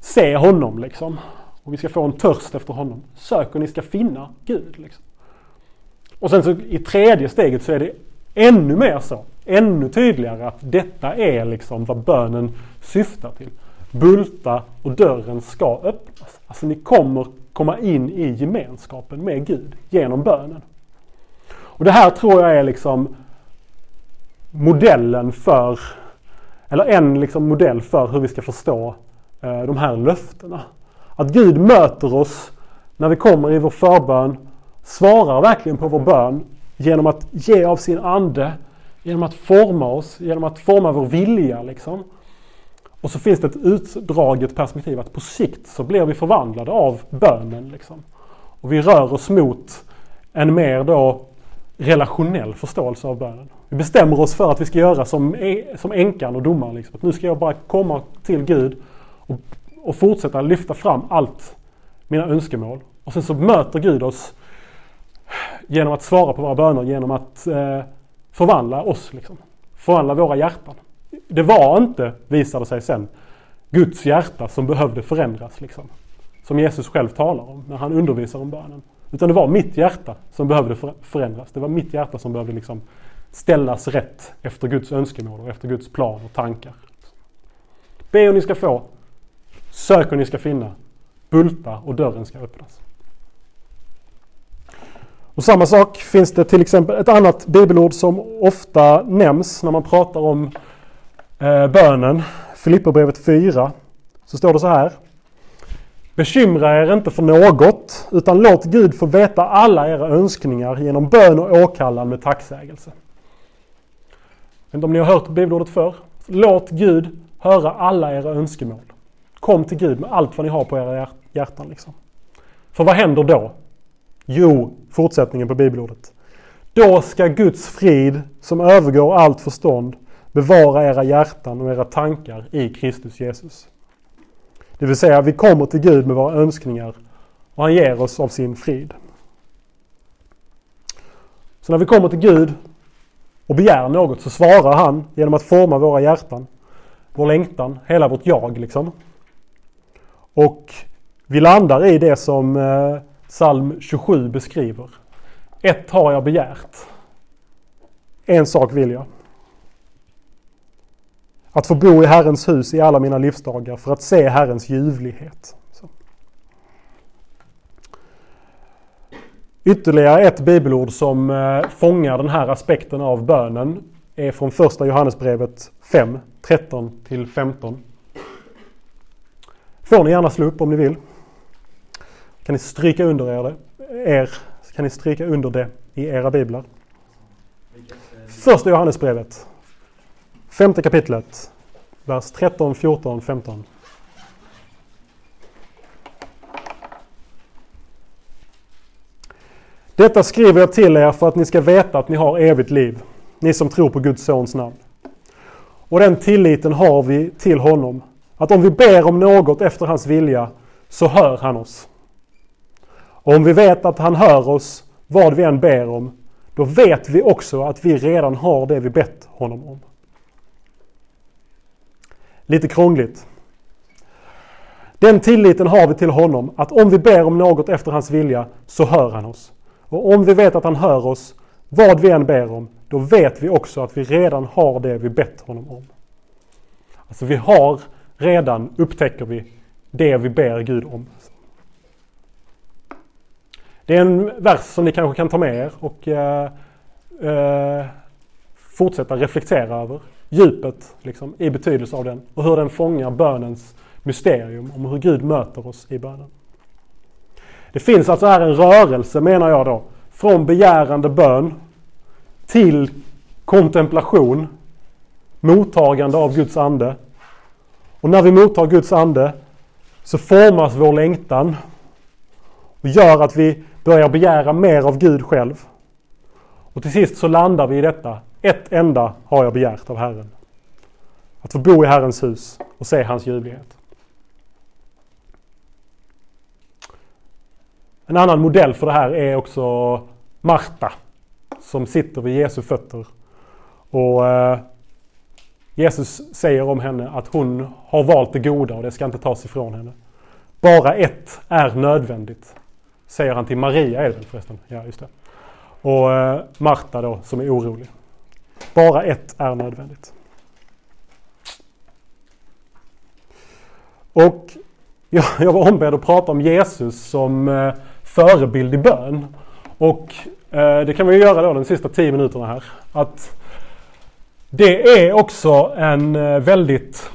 se honom liksom. Och vi ska få en törst efter honom. Sök och ni ska finna Gud. Liksom. Och sen så i tredje steget så är det ännu mer så. Ännu tydligare att detta är liksom vad bönen syftar till bulta och dörren ska öppnas. Alltså ni kommer komma in i gemenskapen med Gud genom bönen. Och det här tror jag är liksom modellen för, eller en liksom modell för hur vi ska förstå eh, de här löftena. Att Gud möter oss när vi kommer i vår förbön, svarar verkligen på vår bön genom att ge av sin ande, genom att forma oss, genom att forma vår vilja liksom. Och så finns det ett utdraget perspektiv att på sikt så blir vi förvandlade av bönen. Liksom. Och vi rör oss mot en mer då relationell förståelse av bönen. Vi bestämmer oss för att vi ska göra som, e, som änkan och domaren. Liksom. Att nu ska jag bara komma till Gud och, och fortsätta lyfta fram allt mina önskemål. Och sen så möter Gud oss genom att svara på våra böner, genom att eh, förvandla oss. Liksom. Förvandla våra hjärtan. Det var inte, visade sig sen, Guds hjärta som behövde förändras. Liksom. Som Jesus själv talar om när han undervisar om bönen. Utan det var mitt hjärta som behövde förändras. Det var mitt hjärta som behövde liksom ställas rätt efter Guds önskemål och efter Guds plan och tankar. Be och ni ska få. Sök och ni ska finna. Bulta och dörren ska öppnas. Och samma sak finns det till exempel ett annat bibelord som ofta nämns när man pratar om eh, bönen. Filipperbrevet 4. Så står det så här. Bekymra er inte för något, utan låt Gud få veta alla era önskningar genom bön och åkallan med tacksägelse. Jag vet inte om ni har hört bibelordet förr. Låt Gud höra alla era önskemål. Kom till Gud med allt vad ni har på era hjärtan. Liksom. För vad händer då? Jo, fortsättningen på bibelordet. Då ska Guds frid, som övergår allt förstånd, bevara era hjärtan och era tankar i Kristus Jesus. Det vill säga, vi kommer till Gud med våra önskningar och han ger oss av sin frid. Så när vi kommer till Gud och begär något så svarar han genom att forma våra hjärtan, vår längtan, hela vårt jag liksom. Och vi landar i det som eh, psalm 27 beskriver. Ett har jag begärt. En sak vill jag. Att få bo i Herrens hus i alla mina livsdagar för att se Herrens ljuvlighet. Så. Ytterligare ett bibelord som eh, fångar den här aspekten av bönen är från första Johannesbrevet 5, 13 till 15. Får ni gärna slå upp om ni vill. Kan ni stryka under er, det, er kan ni stryka under det i era biblar. Första Johannesbrevet Femte kapitlet, vers 13, 14, 15. Detta skriver jag till er för att ni ska veta att ni har evigt liv, ni som tror på Guds sons namn. Och den tilliten har vi till honom, att om vi ber om något efter hans vilja så hör han oss. Och om vi vet att han hör oss vad vi än ber om, då vet vi också att vi redan har det vi bett honom om. Lite krångligt. Den tilliten har vi till honom att om vi ber om något efter hans vilja så hör han oss. Och om vi vet att han hör oss, vad vi än ber om, då vet vi också att vi redan har det vi bett honom om. Alltså vi har redan, upptäcker vi, det vi ber Gud om. Det är en vers som ni kanske kan ta med er och eh, eh, fortsätta reflektera över djupet liksom, i betydelse av den och hur den fångar bönens mysterium om hur Gud möter oss i bönen. Det finns alltså här en rörelse menar jag då från begärande bön till kontemplation, mottagande av Guds ande. Och när vi mottar Guds ande så formas vår längtan och gör att vi börjar begära mer av Gud själv. Och till sist så landar vi i detta ett enda har jag begärt av Herren. Att få bo i Herrens hus och se hans ljuvlighet. En annan modell för det här är också Marta som sitter vid Jesu fötter. Och eh, Jesus säger om henne att hon har valt det goda och det ska inte tas ifrån henne. Bara ett är nödvändigt. Säger han till Maria är det väl förresten? Ja, just det. Och eh, Marta då som är orolig. Bara ett är nödvändigt. Och jag, jag var ombedd att prata om Jesus som eh, förebild i bön. Och eh, det kan vi göra då de sista tio minuterna här. Att det är också en eh, väldigt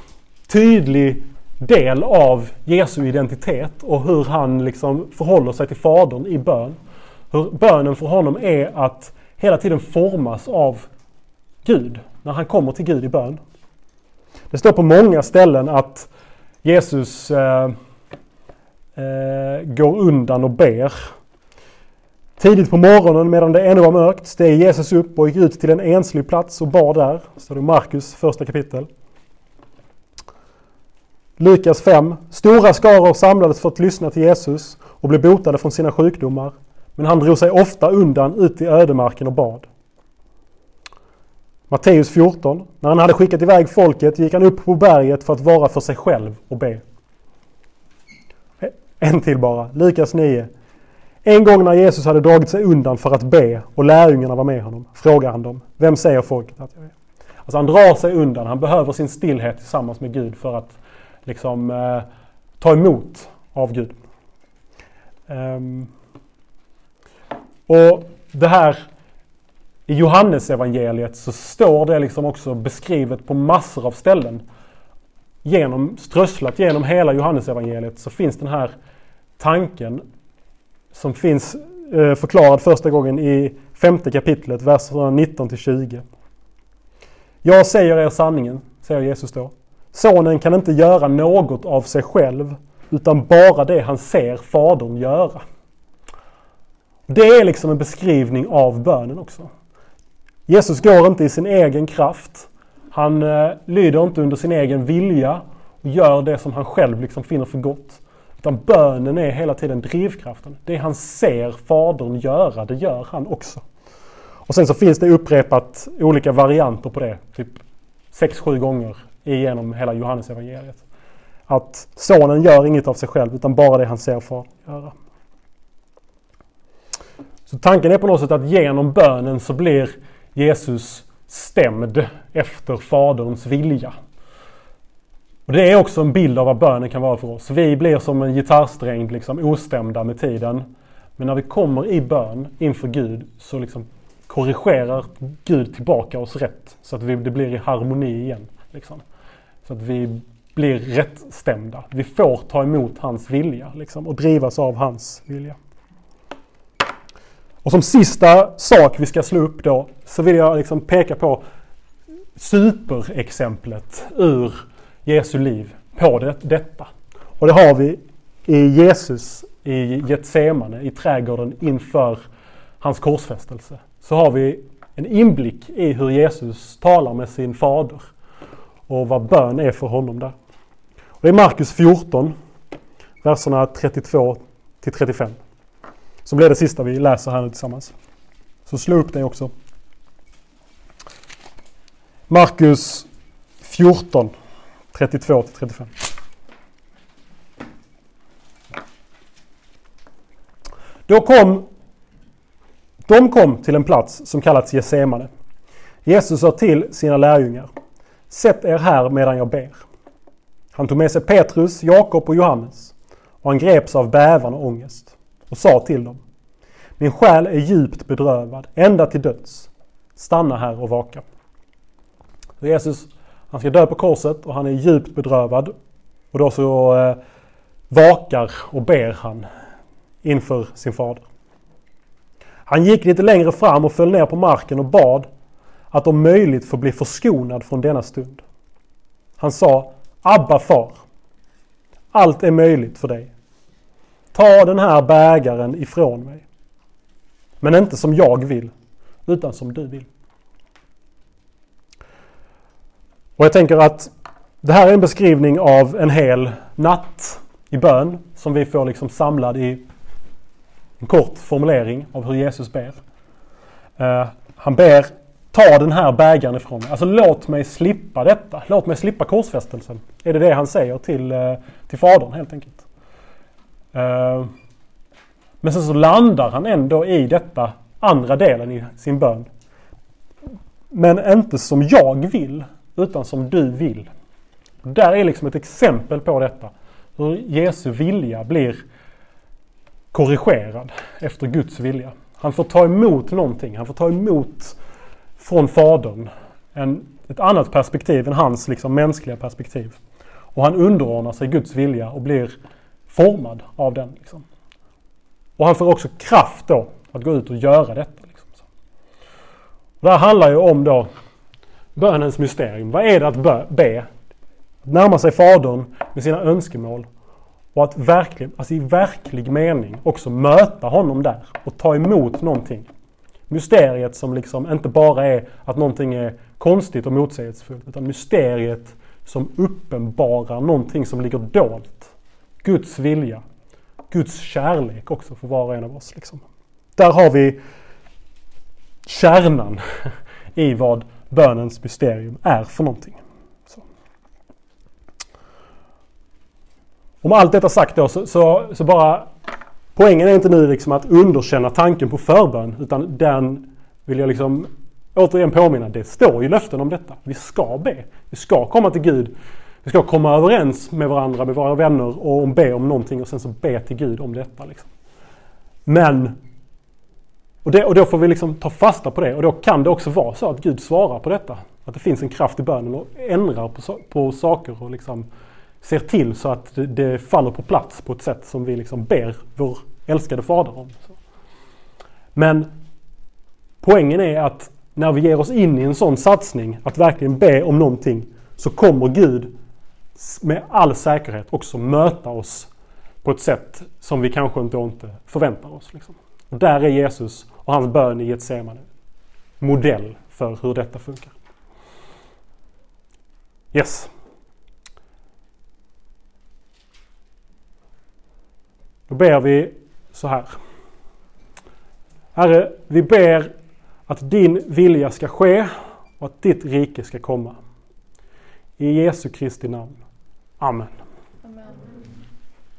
tydlig del av Jesu identitet och hur han liksom förhåller sig till Fadern i bön. Hur bönen för honom är att hela tiden formas av Gud, när han kommer till Gud i bön. Det står på många ställen att Jesus eh, eh, går undan och ber. Tidigt på morgonen medan det ännu var mörkt steg Jesus upp och gick ut till en enslig plats och bad där. Står det i Markus första kapitel. Lukas 5. Stora skaror samlades för att lyssna till Jesus och blev botade från sina sjukdomar. Men han drog sig ofta undan ut i ödemarken och bad. Matteus 14. När han hade skickat iväg folket gick han upp på berget för att vara för sig själv och be. En till bara. Lukas 9. En gång när Jesus hade dragit sig undan för att be och lärjungarna var med honom frågar han dem. Vem säger folket att jag är? Alltså han drar sig undan. Han behöver sin stillhet tillsammans med Gud för att liksom eh, ta emot av Gud. Um, och det här i Johannesevangeliet så står det liksom också beskrivet på massor av ställen. Genom, strösslat genom hela Johannesevangeliet så finns den här tanken som finns eh, förklarad första gången i femte kapitlet, verserna 19 till 20. Jag säger er sanningen, säger Jesus då. Sonen kan inte göra något av sig själv utan bara det han ser Fadern göra. Det är liksom en beskrivning av bönen också. Jesus går inte i sin egen kraft. Han eh, lyder inte under sin egen vilja och gör det som han själv liksom finner för gott. Utan bönen är hela tiden drivkraften. Det han ser Fadern göra, det gör han också. Och sen så finns det upprepat olika varianter på det. Typ 6-7 gånger genom hela Johannesevangeliet. Att sonen gör inget av sig själv utan bara det han ser Fadern göra. Så tanken är på något sätt att genom bönen så blir Jesus stämd efter Faderns vilja. Och Det är också en bild av vad bönen kan vara för oss. Vi blir som en gitarrsträng liksom ostämda med tiden. Men när vi kommer i bön inför Gud så liksom korrigerar Gud tillbaka oss rätt. Så att vi, det blir i harmoni igen. Liksom. Så att vi blir rättstämda. Vi får ta emot hans vilja liksom, och drivas av hans vilja. Och som sista sak vi ska slå upp då så vill jag liksom peka på superexemplet ur Jesu liv på det, detta. Och det har vi i Jesus i Getsemane, i trädgården inför hans korsfästelse. Så har vi en inblick i hur Jesus talar med sin fader och vad bön är för honom där. Och det är Markus 14, verserna 32 till 35. Så blir det sista vi läser här nu tillsammans. Så slå upp det också. Markus 14, 32 till 35. Då kom, de kom till en plats som kallats Getsemane. Jesus sa till sina lärjungar. Sätt er här medan jag ber. Han tog med sig Petrus, Jakob och Johannes och han greps av bävan och ångest och sa till dem. Min själ är djupt bedrövad, ända till döds. Stanna här och vaka. Så Jesus han ska dö på korset och han är djupt bedrövad. Och då så eh, vakar och ber han inför sin fader. Han gick lite längre fram och föll ner på marken och bad att om möjligt få bli förskonad från denna stund. Han sa Abba far. Allt är möjligt för dig. Ta den här bägaren ifrån mig. Men inte som jag vill, utan som du vill. Och jag tänker att det här är en beskrivning av en hel natt i bön som vi får liksom samlad i en kort formulering av hur Jesus ber. Uh, han ber Ta den här bägaren ifrån mig. Alltså låt mig slippa detta. Låt mig slippa korsfästelsen. Är det det han säger till, eh, till Fadern helt enkelt. Uh, men sen så landar han ändå i detta andra delen i sin bön. Men inte som jag vill utan som du vill. Där är liksom ett exempel på detta. Hur Jesu vilja blir korrigerad efter Guds vilja. Han får ta emot någonting. Han får ta emot från Fadern en, ett annat perspektiv än hans liksom, mänskliga perspektiv. Och han underordnar sig Guds vilja och blir formad av den. Liksom. Och han får också kraft då att gå ut och göra detta. Liksom. Och det här handlar ju om då bönens mysterium. Vad är det att be? Att närma sig Fadern med sina önskemål Och att verkligen, alltså i verklig mening också möta honom där och ta emot någonting. Mysteriet som liksom inte bara är att någonting är konstigt och motsägelsefullt utan mysteriet som uppenbarar någonting som ligger dolt. Guds vilja. Guds kärlek också för var och en av oss. Liksom. Där har vi kärnan i vad bönens mysterium är för någonting. Så. Om allt detta sagt då så, så, så, bara Poängen är inte nu liksom att underkänna tanken på förbön utan den vill jag liksom återigen påminna. Det står ju löften om detta. Vi ska be. Vi ska komma till Gud. Vi ska komma överens med varandra, med våra vänner och be om någonting och sen så be till Gud om detta. Liksom. Men och, det, och då får vi liksom ta fasta på det och då kan det också vara så att Gud svarar på detta. Att det finns en kraft i bönen och ändrar på, på saker och liksom ser till så att det, det, faller på plats på ett sätt som vi liksom ber vår älskade fader om. Men poängen är att när vi ger oss in i en sån satsning, att verkligen be om någonting, så kommer Gud med all säkerhet också möta oss på ett sätt som vi kanske inte, inte förväntar oss. Liksom. Och där är Jesus och hans bön i Getsemane modell för hur detta funkar. Yes. Då ber vi så här. Herre, vi ber att din vilja ska ske och att ditt rike ska komma. I Jesu Kristi namn. Amen.